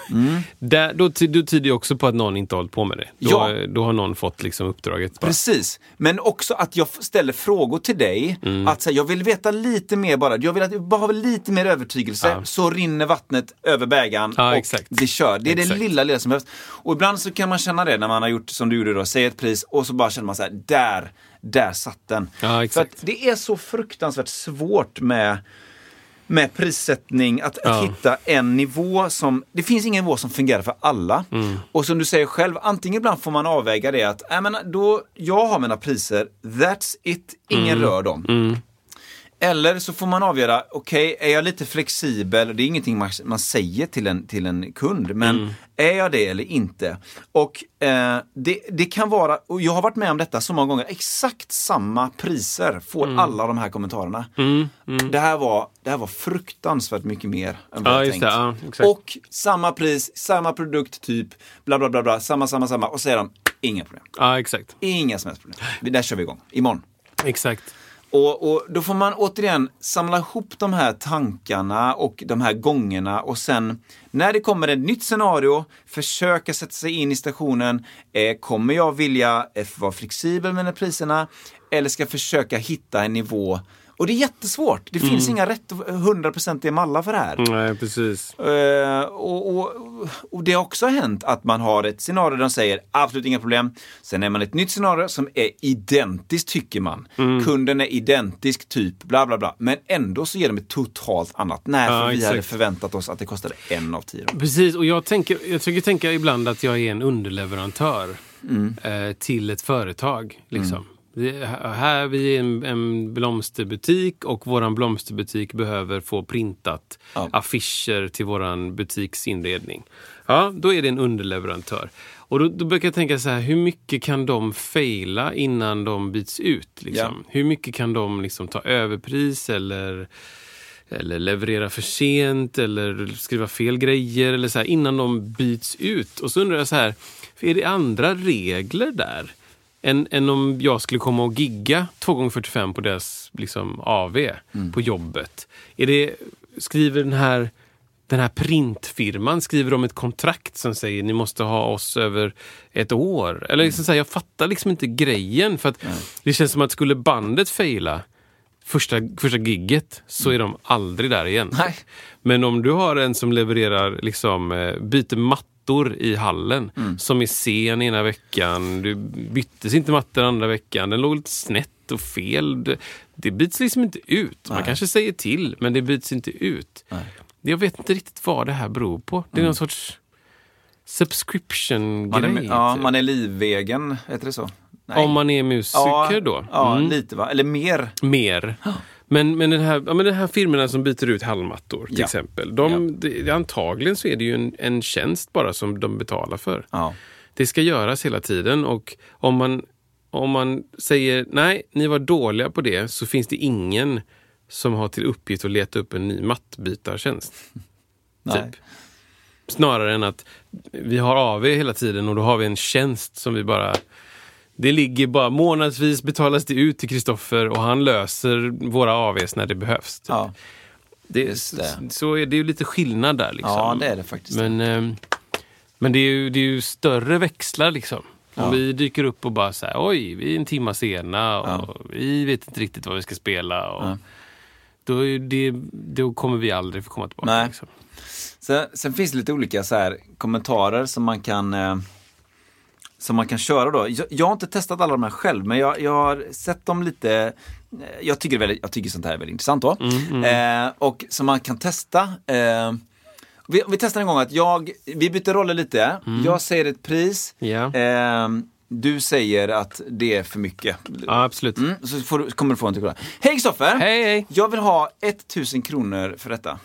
Där, då, då tyder det också på att någon inte har hållit på med det. Då, Ja. då har någon fått liksom uppdraget. Bara. Precis, men också att jag ställer frågor till dig. Mm. Att här, jag vill veta lite mer bara. Jag vill att bara ha lite mer övertygelse. Så rinner vattnet över bägaren och exakt. det kör. Det är Exakt. det lilla, lilla som behövs. Och ibland så kan man känna det när man har gjort som du gjorde då, säger ett pris och så bara känner man så här, där, där satt den. Ja, För exakt. att det är så fruktansvärt svårt med med prissättning, att, Ja. att hitta en nivå som, det finns ingen nivå som fungerar för alla. Mm. Och som du säger själv, antingen ibland får man avväga det att, äh, men då, jag har mina priser, that's it, ingen Mm. rör dem. Eller så får man avgöra, okej, är jag lite flexibel? Det är ingenting man, man säger till en, till en kund, men Mm. är jag det eller inte? Och eh, det, det kan vara, och jag har varit med om detta så många gånger, exakt samma priser får Mm. alla de här kommentarerna. Det, här var, det här var fruktansvärt mycket mer än vad Ja, jag tänkt. det, ja, och samma pris, samma produkt, typ, bla bla bla, bla samma, samma, samma. Och så säger de, inga problem. Ja, exakt. Inga som helst problem. Där kör vi igång, imorgon. Exakt. Och, och då får man återigen samla ihop de här tankarna och de här gångerna och sen när det kommer ett nytt scenario, försöka sätta sig in i stationen. Eh, kommer jag vilja eh, vara flexibel med priserna eller ska jag försöka hitta en nivå? Och det är jättesvårt. Det finns inga rätt och 100% mallar för det här. Nej, precis. Eh, och, och, och det har också hänt att man har ett scenario där de säger absolut inga problem. Sen är man ett nytt scenario som är identiskt tycker man. Mm. Kunden är identisk typ, bla bla bla. Men ändå så ger de ett totalt annat. Nej, för Ja, vi exakt. hade förväntat oss att det kostade en av tio. Precis, och jag, tänker, jag försöker tänka ibland att jag är en underleverantör eh, till ett företag. Liksom. Vi, här vi är en, en blomsterbutik och våran blomsterbutik behöver få printat Ja. affischer till våran butiksinredning. Ja, då är det en underleverantör. Och då, då brukar jag tänka så här, hur mycket kan de faila innan de byts ut? Liksom? Hur mycket kan de liksom ta överpris eller eller leverera för sent eller skriva fel grejer eller så här, innan de byts ut. Och så undrar jag så här, är det andra regler där? Än, än om jag skulle komma och gigga 2x45 på deras liksom, AV på jobbet. Är det, skriver den här, den här printfirman skriver de ett kontrakt som säger ni måste ha oss över ett år? Eller liksom så här, jag fattar liksom inte grejen. För att Det känns som att skulle bandet faila första, första gigget så är de aldrig där igen. Nej. Men om du har en som levererar, liksom, eh, byter matta mattor i hallen som är sen ena veckan. Du byttes inte mattor andra veckan. Den låg lite snett och fel. Det, det byts liksom inte ut. Man kanske säger till, men det byts inte ut. Jag vet inte riktigt vad det här beror på. Det är någon sorts subscription-grej. ja, typ. man är livvägen, heter det så? Nej. Om man är musiker ja, då? Ja, Mm. lite va? Eller mer. Mer. Men, men, den här, ja, men den här firmorna som byter ut hallmattor till Ja. exempel. De, det, antagligen så är det ju en, en tjänst bara som de betalar för. Ja. Det ska göras hela tiden och om man, om man säger nej, ni var dåliga på det så finns det ingen som har till uppgift att leta upp en ny mattbytartjänst. Typ. Snarare än att vi har AV hela tiden och då har vi en tjänst som vi bara det ligger bara månadsvis betalas det ut till Kristoffer och han löser våra AVs när det behövs. Typ. Ja. det, det. Så är det ju lite skillnad där. Liksom. ja, det är det faktiskt. Men, ehm, men det, är ju, det är ju större växlar liksom. Om Ja. vi dyker upp och bara säger oj, vi är en timma sena och vi vet inte riktigt vad vi ska spela. Och Ja. då, det, då kommer vi aldrig få komma tillbaka. Nej. Liksom. Sen, sen finns det lite olika så här, kommentarer som man kan eh, som man kan köra då. Jag, jag har inte testat alla de här själv, men jag, jag har sett dem lite. eh, Jag tycker, väldigt, jag tycker sånt här är väldigt intressant då. Eh, och som man kan testa. Eh, vi, vi testar en gång att jag, vi byter roller lite. Jag säger ett pris. Ja. Eh, du säger att det är för mycket. Ja, absolut. Mm, så får kommer du få en till. Hej Kristoffer! Hej, hej! Jag vill ha 1000 kronor för detta.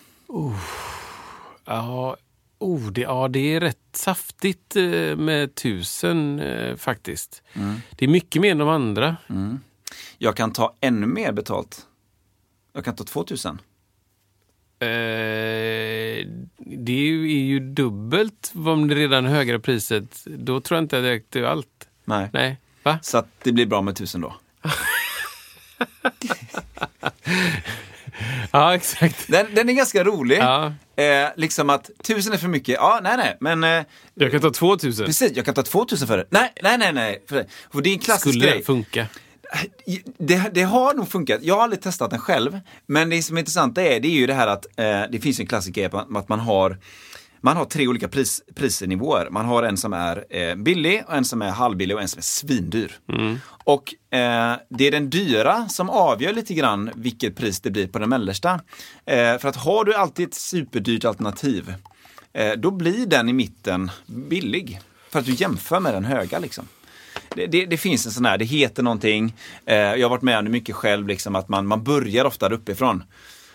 Ja, oh, det, ja, det är rätt saftigt eh, med tusen eh, faktiskt. Mm. Det är mycket mer än de andra. Jag kan ta ännu mer betalt. Jag kan ta 2000. Eh, det är ju, är ju dubbelt om det redan högre priset. Då tror jag inte att det är aktuellt. Nej. Nej, va? Så att det blir bra med 1000 då. Ja, exakt. Den, den är ganska rolig. Ja. Eh, liksom att 1000 är för mycket. Ja, nej, nej. Men eh, Jag kan ta 2000. precis, jag kan ta 2000 för det. Nej, nej, nej. nej. För det, för det är en klassisk Skulle grej. det funka? Det, det har nog funkat. Jag har aldrig testat den själv. Men det som är intressant är, det är ju det här att eh, det finns en klassisk grej på att man har man har tre olika pris, prisnivåer. Man har en som är eh, billig, och en som är halvbillig och en som är svindyr. Och eh, det är den dyra som avgör lite grann vilket pris det blir på den mellersta. Eh, för att har du alltid ett superdyrt alternativ, eh, då blir den i mitten billig. För att du jämför med den höga liksom. Det, det, det finns en sån här, det heter någonting. Eh, jag har varit med om det mycket själv, liksom, att man, man börjar ofta uppifrån.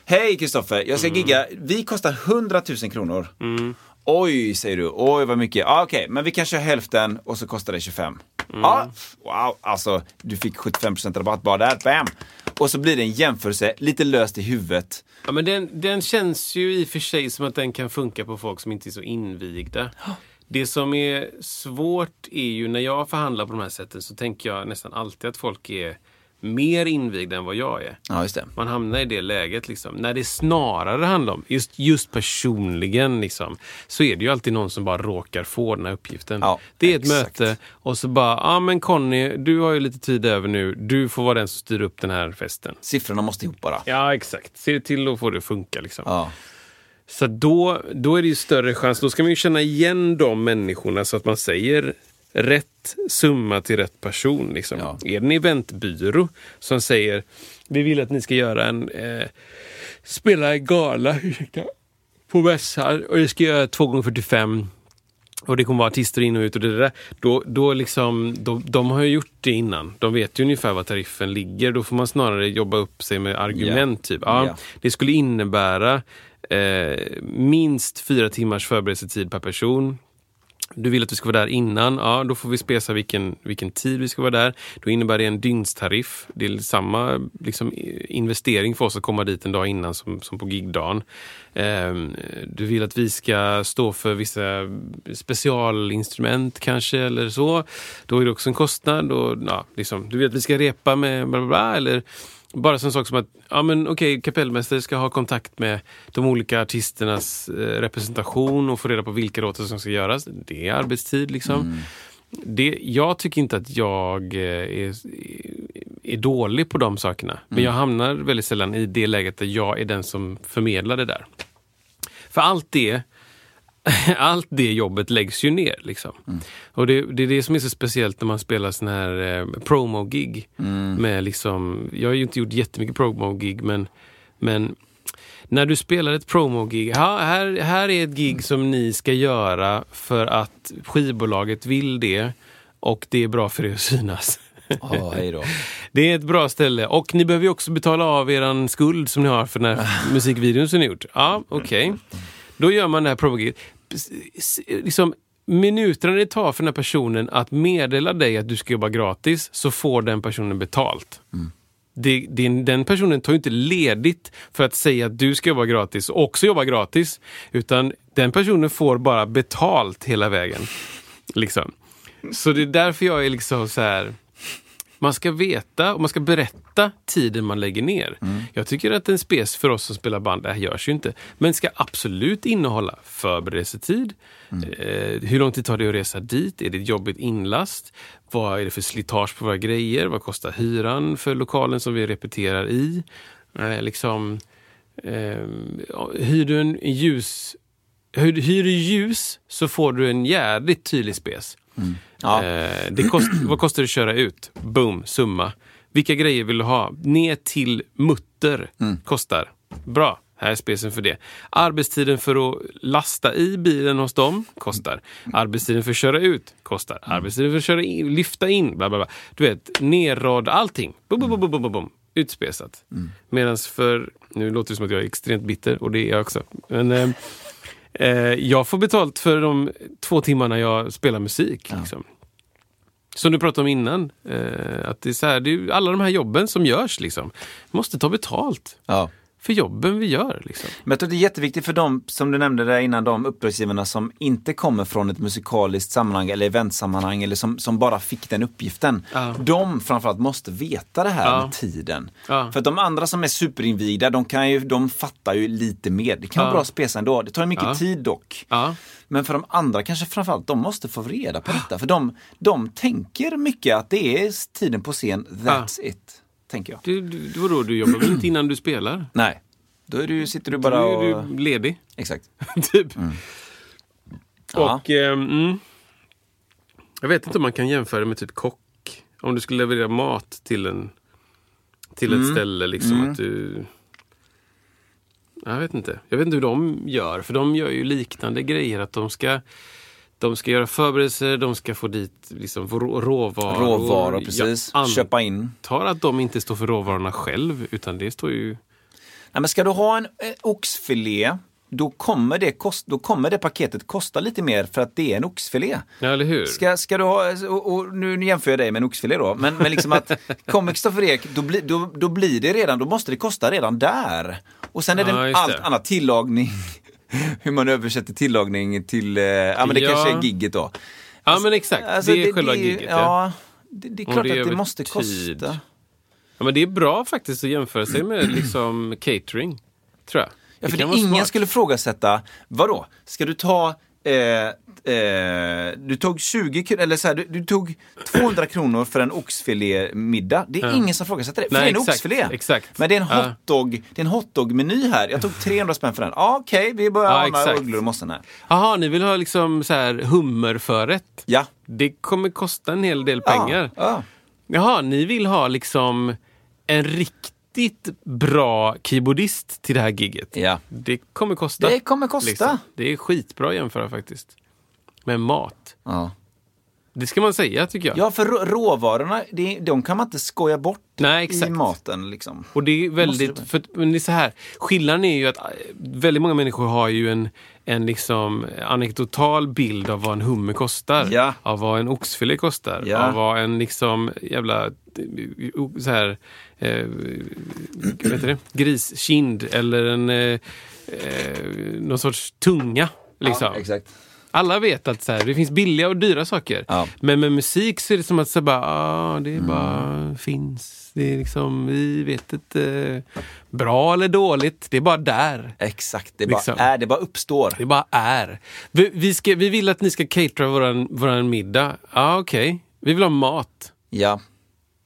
Hej Kristoffer, jag ska gigga. Vi kostar 100 000 kronor. Oj, säger du. Oj, vad mycket. Ah, Okej, men vi kan köra hälften och så kostar det 25. Ja, wow, alltså du fick 75% rabatt bara där. Bam! Och så blir det en jämförelse, lite löst i huvudet. Ja, men den, den känns ju i och för sig som att den kan funka på folk som inte är så invigda. Det som är svårt är ju när jag förhandlar på de här sätten så tänker jag nästan alltid att folk är mer invigda än vad jag är. Ja, just det. Man hamnar i det läget. Liksom. När det snarare handlar om, just, just personligen, liksom, så är det ju alltid någon som bara råkar få den här uppgiften. Ja, det är ett exakt. möte och så bara, ja ah, men Conny, du har ju lite tid över nu. Du får vara den som styr upp den här festen. Siffrorna måste ihop bara. Ja, exakt. Se till att få det att funka. Liksom. Ja. Så då, då är det ju större chans. Då ska man ju känna igen de människorna så att man säger rätt summa till rätt person. Liksom. Ja. Är det en eventbyrå som säger vi vill att ni ska göra en eh, spela en gala ursäkta, på mässan och det ska göra 2 gånger 45 och det kommer vara artister in och ut och det där. Då, då liksom, då, de har ju gjort det innan. De vet ju ungefär var tariffen ligger. Då får man snarare jobba upp sig med argument. Typ. Ja, Ja. Det skulle innebära eh, minst fyra timmars förberedelsetid per person. Du vill att vi ska vara där innan, ja då får vi spesa vilken, vilken tid vi ska vara där. Då innebär det en dygnstariff. Det är samma liksom, investering för oss att komma dit en dag innan som, som på gigdagen. Um, du vill att vi ska stå för vissa specialinstrument kanske eller så. Då är det också en kostnad. Och, ja, liksom, du vill att vi ska repa med bla bla bla. Eller bara sån sak som att ja, men, okej, kapellmästare ska ha kontakt med de olika artisternas eh, representation och få reda på vilka låtar som ska göras. Det är arbetstid liksom. Det, jag tycker inte att jag eh, är, är dålig på de sakerna. Men jag hamnar väldigt sällan i det läget där jag är den som förmedlar det där. För allt det allt det jobbet läggs ju ner. Liksom. Och det, det är det som är så speciellt när man spelar sån här eh, promo-gig. Med liksom, jag har ju inte gjort jättemycket promo-gig men, men när du spelar ett promo-gig, här, här är ett gig som ni ska göra för att skivbolaget vill det och det är bra för er att synas. Då. Det är ett bra ställe och ni behöver ju också betala av eran skuld som ni har för den här musikvideon som ni gjort. Ja, okej. Då gör man det här promogiget. Liksom, minuterna det tar för den här personen att meddela dig att du ska jobba gratis så får den personen betalt. Det, det, den personen tar ju inte ledigt för att säga att du ska jobba gratis och också jobba gratis. Utan den personen får bara betalt hela vägen. Liksom. Så det är därför jag är liksom så här. Man ska veta och man ska berätta tiden man lägger ner. Jag tycker att en spes för oss som spelar band, det här görs ju inte, men ska absolut innehålla förberedelsetid. Eh, hur lång tid tar det att resa dit? Är det ett jobbigt inlast? Vad är det för slitage på våra grejer? Vad kostar hyran för lokalen som vi repeterar i? Eh, liksom, eh, hyr du en ljus Hyr, du ljus så får du en jävligt tydlig spes. Ja. Eh, det kost, vad kostar det att köra ut? Boom, summa. Vilka grejer vill du ha? Ner till mutter kostar. Bra, här är spesen för det. Arbetstiden för att lasta i bilen hos dem kostar. Arbetstiden för att köra ut kostar. Arbetstiden för att köra in, lyfta in, bla bla bla. Du vet, nerrad, allting. Bum, bum, bum, bum, bum, bum. Utspesat. Medan för, nu låter det som att jag är extremt bitter och det är jag också. Men, eh, eh, jag får betalt för de två timmarna jag spelar musik. Liksom. Som du pratade om innan. Eh, att det är så här, det är alla de här jobben som görs. Liksom, måste ta betalt Ja för jobben vi gör. Liksom. Men jag tror det är jätteviktigt för dem, som du nämnde där innan, de uppdragsgivarna som inte kommer från ett musikaliskt sammanhang eller eventsammanhang eller som, som bara fick den uppgiften. Ja. De framförallt måste veta det här Ja. med tiden. Ja. För att de andra som är superinvigda, de, kan ju, de fattar ju lite mer. Det kan vara bra spesa ändå. Det tar ju mycket tid dock. Men för de andra kanske framförallt, de måste få reda på detta. För de, de tänker mycket att det är tiden på scen, that's it. Tänker jag. Du, du, vadå, du jobbar väl inte innan du spelar? Nej, då är du, sitter du Då bara är och... du ledig. Exakt. typ. Ja. Och ehm, mm, Jag vet inte om man kan jämföra med typ kock. Om du skulle leverera mat till en till ett ställe. liksom att du... Jag vet inte. Jag vet inte hur de gör. För de gör ju liknande grejer. Att de ska de ska göra förberedelser, de ska få dit liksom rå- råvaror. Råvaror, precis. Jag Köpa in. antar att de inte står för råvarorna själv, utan det står ju... Nej, men ska du ha en eh, oxfilé, då kommer, det kost, då kommer det paketet kosta lite mer för att det är en oxfilé. Ja, eller hur? Ska, ska du ha, och, och nu jämför jag dig med en oxfilé då, men, men liksom att kommer Kristoffer Ek, då, bli, då, då blir det redan, då måste det kosta redan där. Och sen är det Ja, allt det. annat, tillagning, hur man översätter tillagning till, eh, ja men det Ja. kanske är gigget då. Ja, men exakt. Alltså, det är själva det, giget. Ja. Ja, det, det är klart det är att det måste tid. kosta. Ja, men det är bra faktiskt att jämföra sig med liksom catering, tror jag. Ja, för det ingen smart. skulle ifrågasätta, vadå, ska du ta Eh, eh, du tog 20 kr- eller så här, du, du tog 200 kronor för en oxfilémiddag. Det är ingen som ifrågasätter det, för Nej, det är en exakt, oxfilé. exakt. Men det är en hotdog, det är en hotdog-meny här. Jag tog 300 spänn för den. Ja, Okej, vi börjar Ja, ana exakt. ugglor och mossen här. Jaha, ni vill ha liksom så här hummerförrätt? Ja. Det kommer kosta en hel del pengar. Ja, ja. Jaha, ni vill ha liksom en riktigt bra keyboardist till det här giget? Ja. Det kommer kosta. Det kommer kosta. Det är skitbra att jämföra faktiskt. Med mat. Ja. Det ska man säga tycker jag. Ja, för rå- råvarorna, det, de kan man inte skoja bort Nej, i exakt. maten. Liksom. Och det är väldigt, för, men det är så här, skillnaden är ju att eh, väldigt många människor har ju en, en liksom anekdotal bild av vad en hummer kostar. Ja. Av vad en oxfilé kostar. Ja. Av vad en liksom jävla eh, så här, eh, vad heter det? griskind eller en eh, eh, någon sorts tunga. Liksom. exakt. Alla vet att så här, det finns billiga och dyra saker. Ja. Mm. Men med musik så är det som att så bara, ah, det är bara finns. Det är liksom, vi vet inte. Bra eller dåligt, det är bara där. Exakt, det bara Liksom. är, det bara uppstår. Det bara är. Vi, vi, ska, vi vill att ni ska catera våran, våran middag. Ja, ah, okej. Vi vill ha mat. Ja.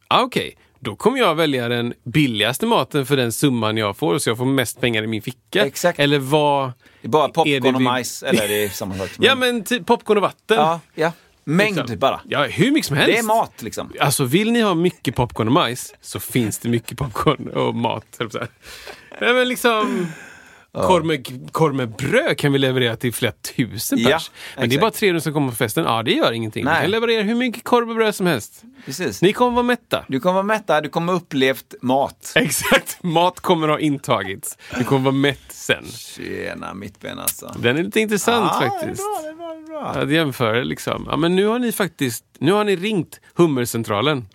Ja, okej. Då kommer jag välja den billigaste maten för den summan jag får så jag får mest pengar i min ficka. Exakt. Eller vad... Det är bara popcorn och vi- majs, eller det är samma sak. Ja men typ popcorn och vatten. ja, ja. Mängd Liksom. bara. Ja, hur mycket som helst. Det är mat liksom. Alltså vill ni ha mycket popcorn och majs så finns det mycket popcorn och mat. Nej, men liksom, korv, med, korv med bröd kan vi leverera till flera tusen Ja, pers. men det är bara 300 som kommer på festen. Ja, det gör ingenting. Vi Nej. kan leverera hur mycket korv och bröd som helst. Precis. Ni kommer vara mätta. Du kommer vara mättad, du kommer upplevt mat. Exakt, mat kommer ha intagits. Du kommer vara mätt sen. Tjena mittben alltså. Den är lite intressant Ah, faktiskt. Det är bra, det är bra, det är bra. Att jämföra liksom. Ja, men nu har ni faktiskt nu har ni ringt hummercentralen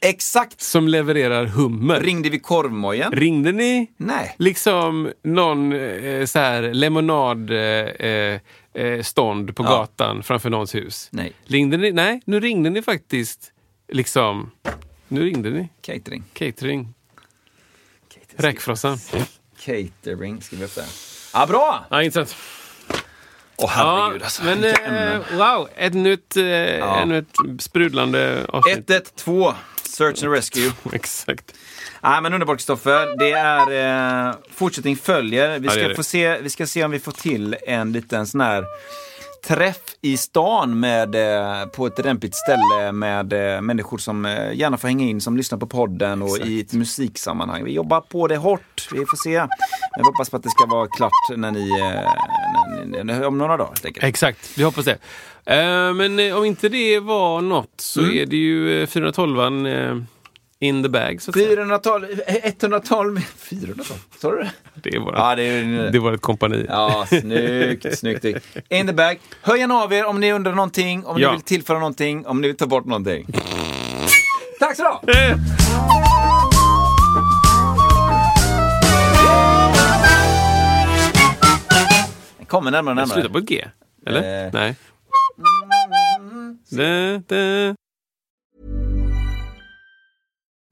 Exakt! som levererar hummer. Ringde vi korvmojen? Ringde ni Nej. liksom någon eh, så här lemonad eh, eh, stånd på Ja. gatan framför någons hus? Nej. Ringde ni? Nej, nu ringde ni faktiskt liksom. Nu ringde ni. Catering. Catering. Räkfrossan. Catering, skriver vi upp det. Ja, bra! Ja, intressant. Åh herregud alltså. men eh, wow, ett nytt, eh, ännu ett sprudlande avsnitt. 112, Search and Rescue. Exakt. Nej men underbart Kristoffer. Det är, eh, fortsättning följer. Vi Ja, det ska, är det. få se, vi ska se om vi får till en liten sån här träff i stan med, eh, på ett lämpligt ställe med eh, människor som eh, gärna får hänga in, som lyssnar på podden och i ett musiksammanhang. Vi jobbar på det hårt, vi får se. Jag hoppas på att det ska vara klart när ni, när ni om några dagar. Exakt, vi hoppas det. Men om inte det var något så Mm. är det ju eh, 412 eh, in the bag. Så att säga. 412, 112, 412, sa du det? Det är våra, Ja, det är det är vårt kompani. Ja, snyggt, snyggt. In the bag. Hör gärna av er om ni undrar någonting, om Ja. ni vill tillföra någonting, om ni vill ta bort någonting. Tack så du ha! Eh, Kommer närmare och Sluta närmare. på ett G? Eller? Eh. Nej. Da, da.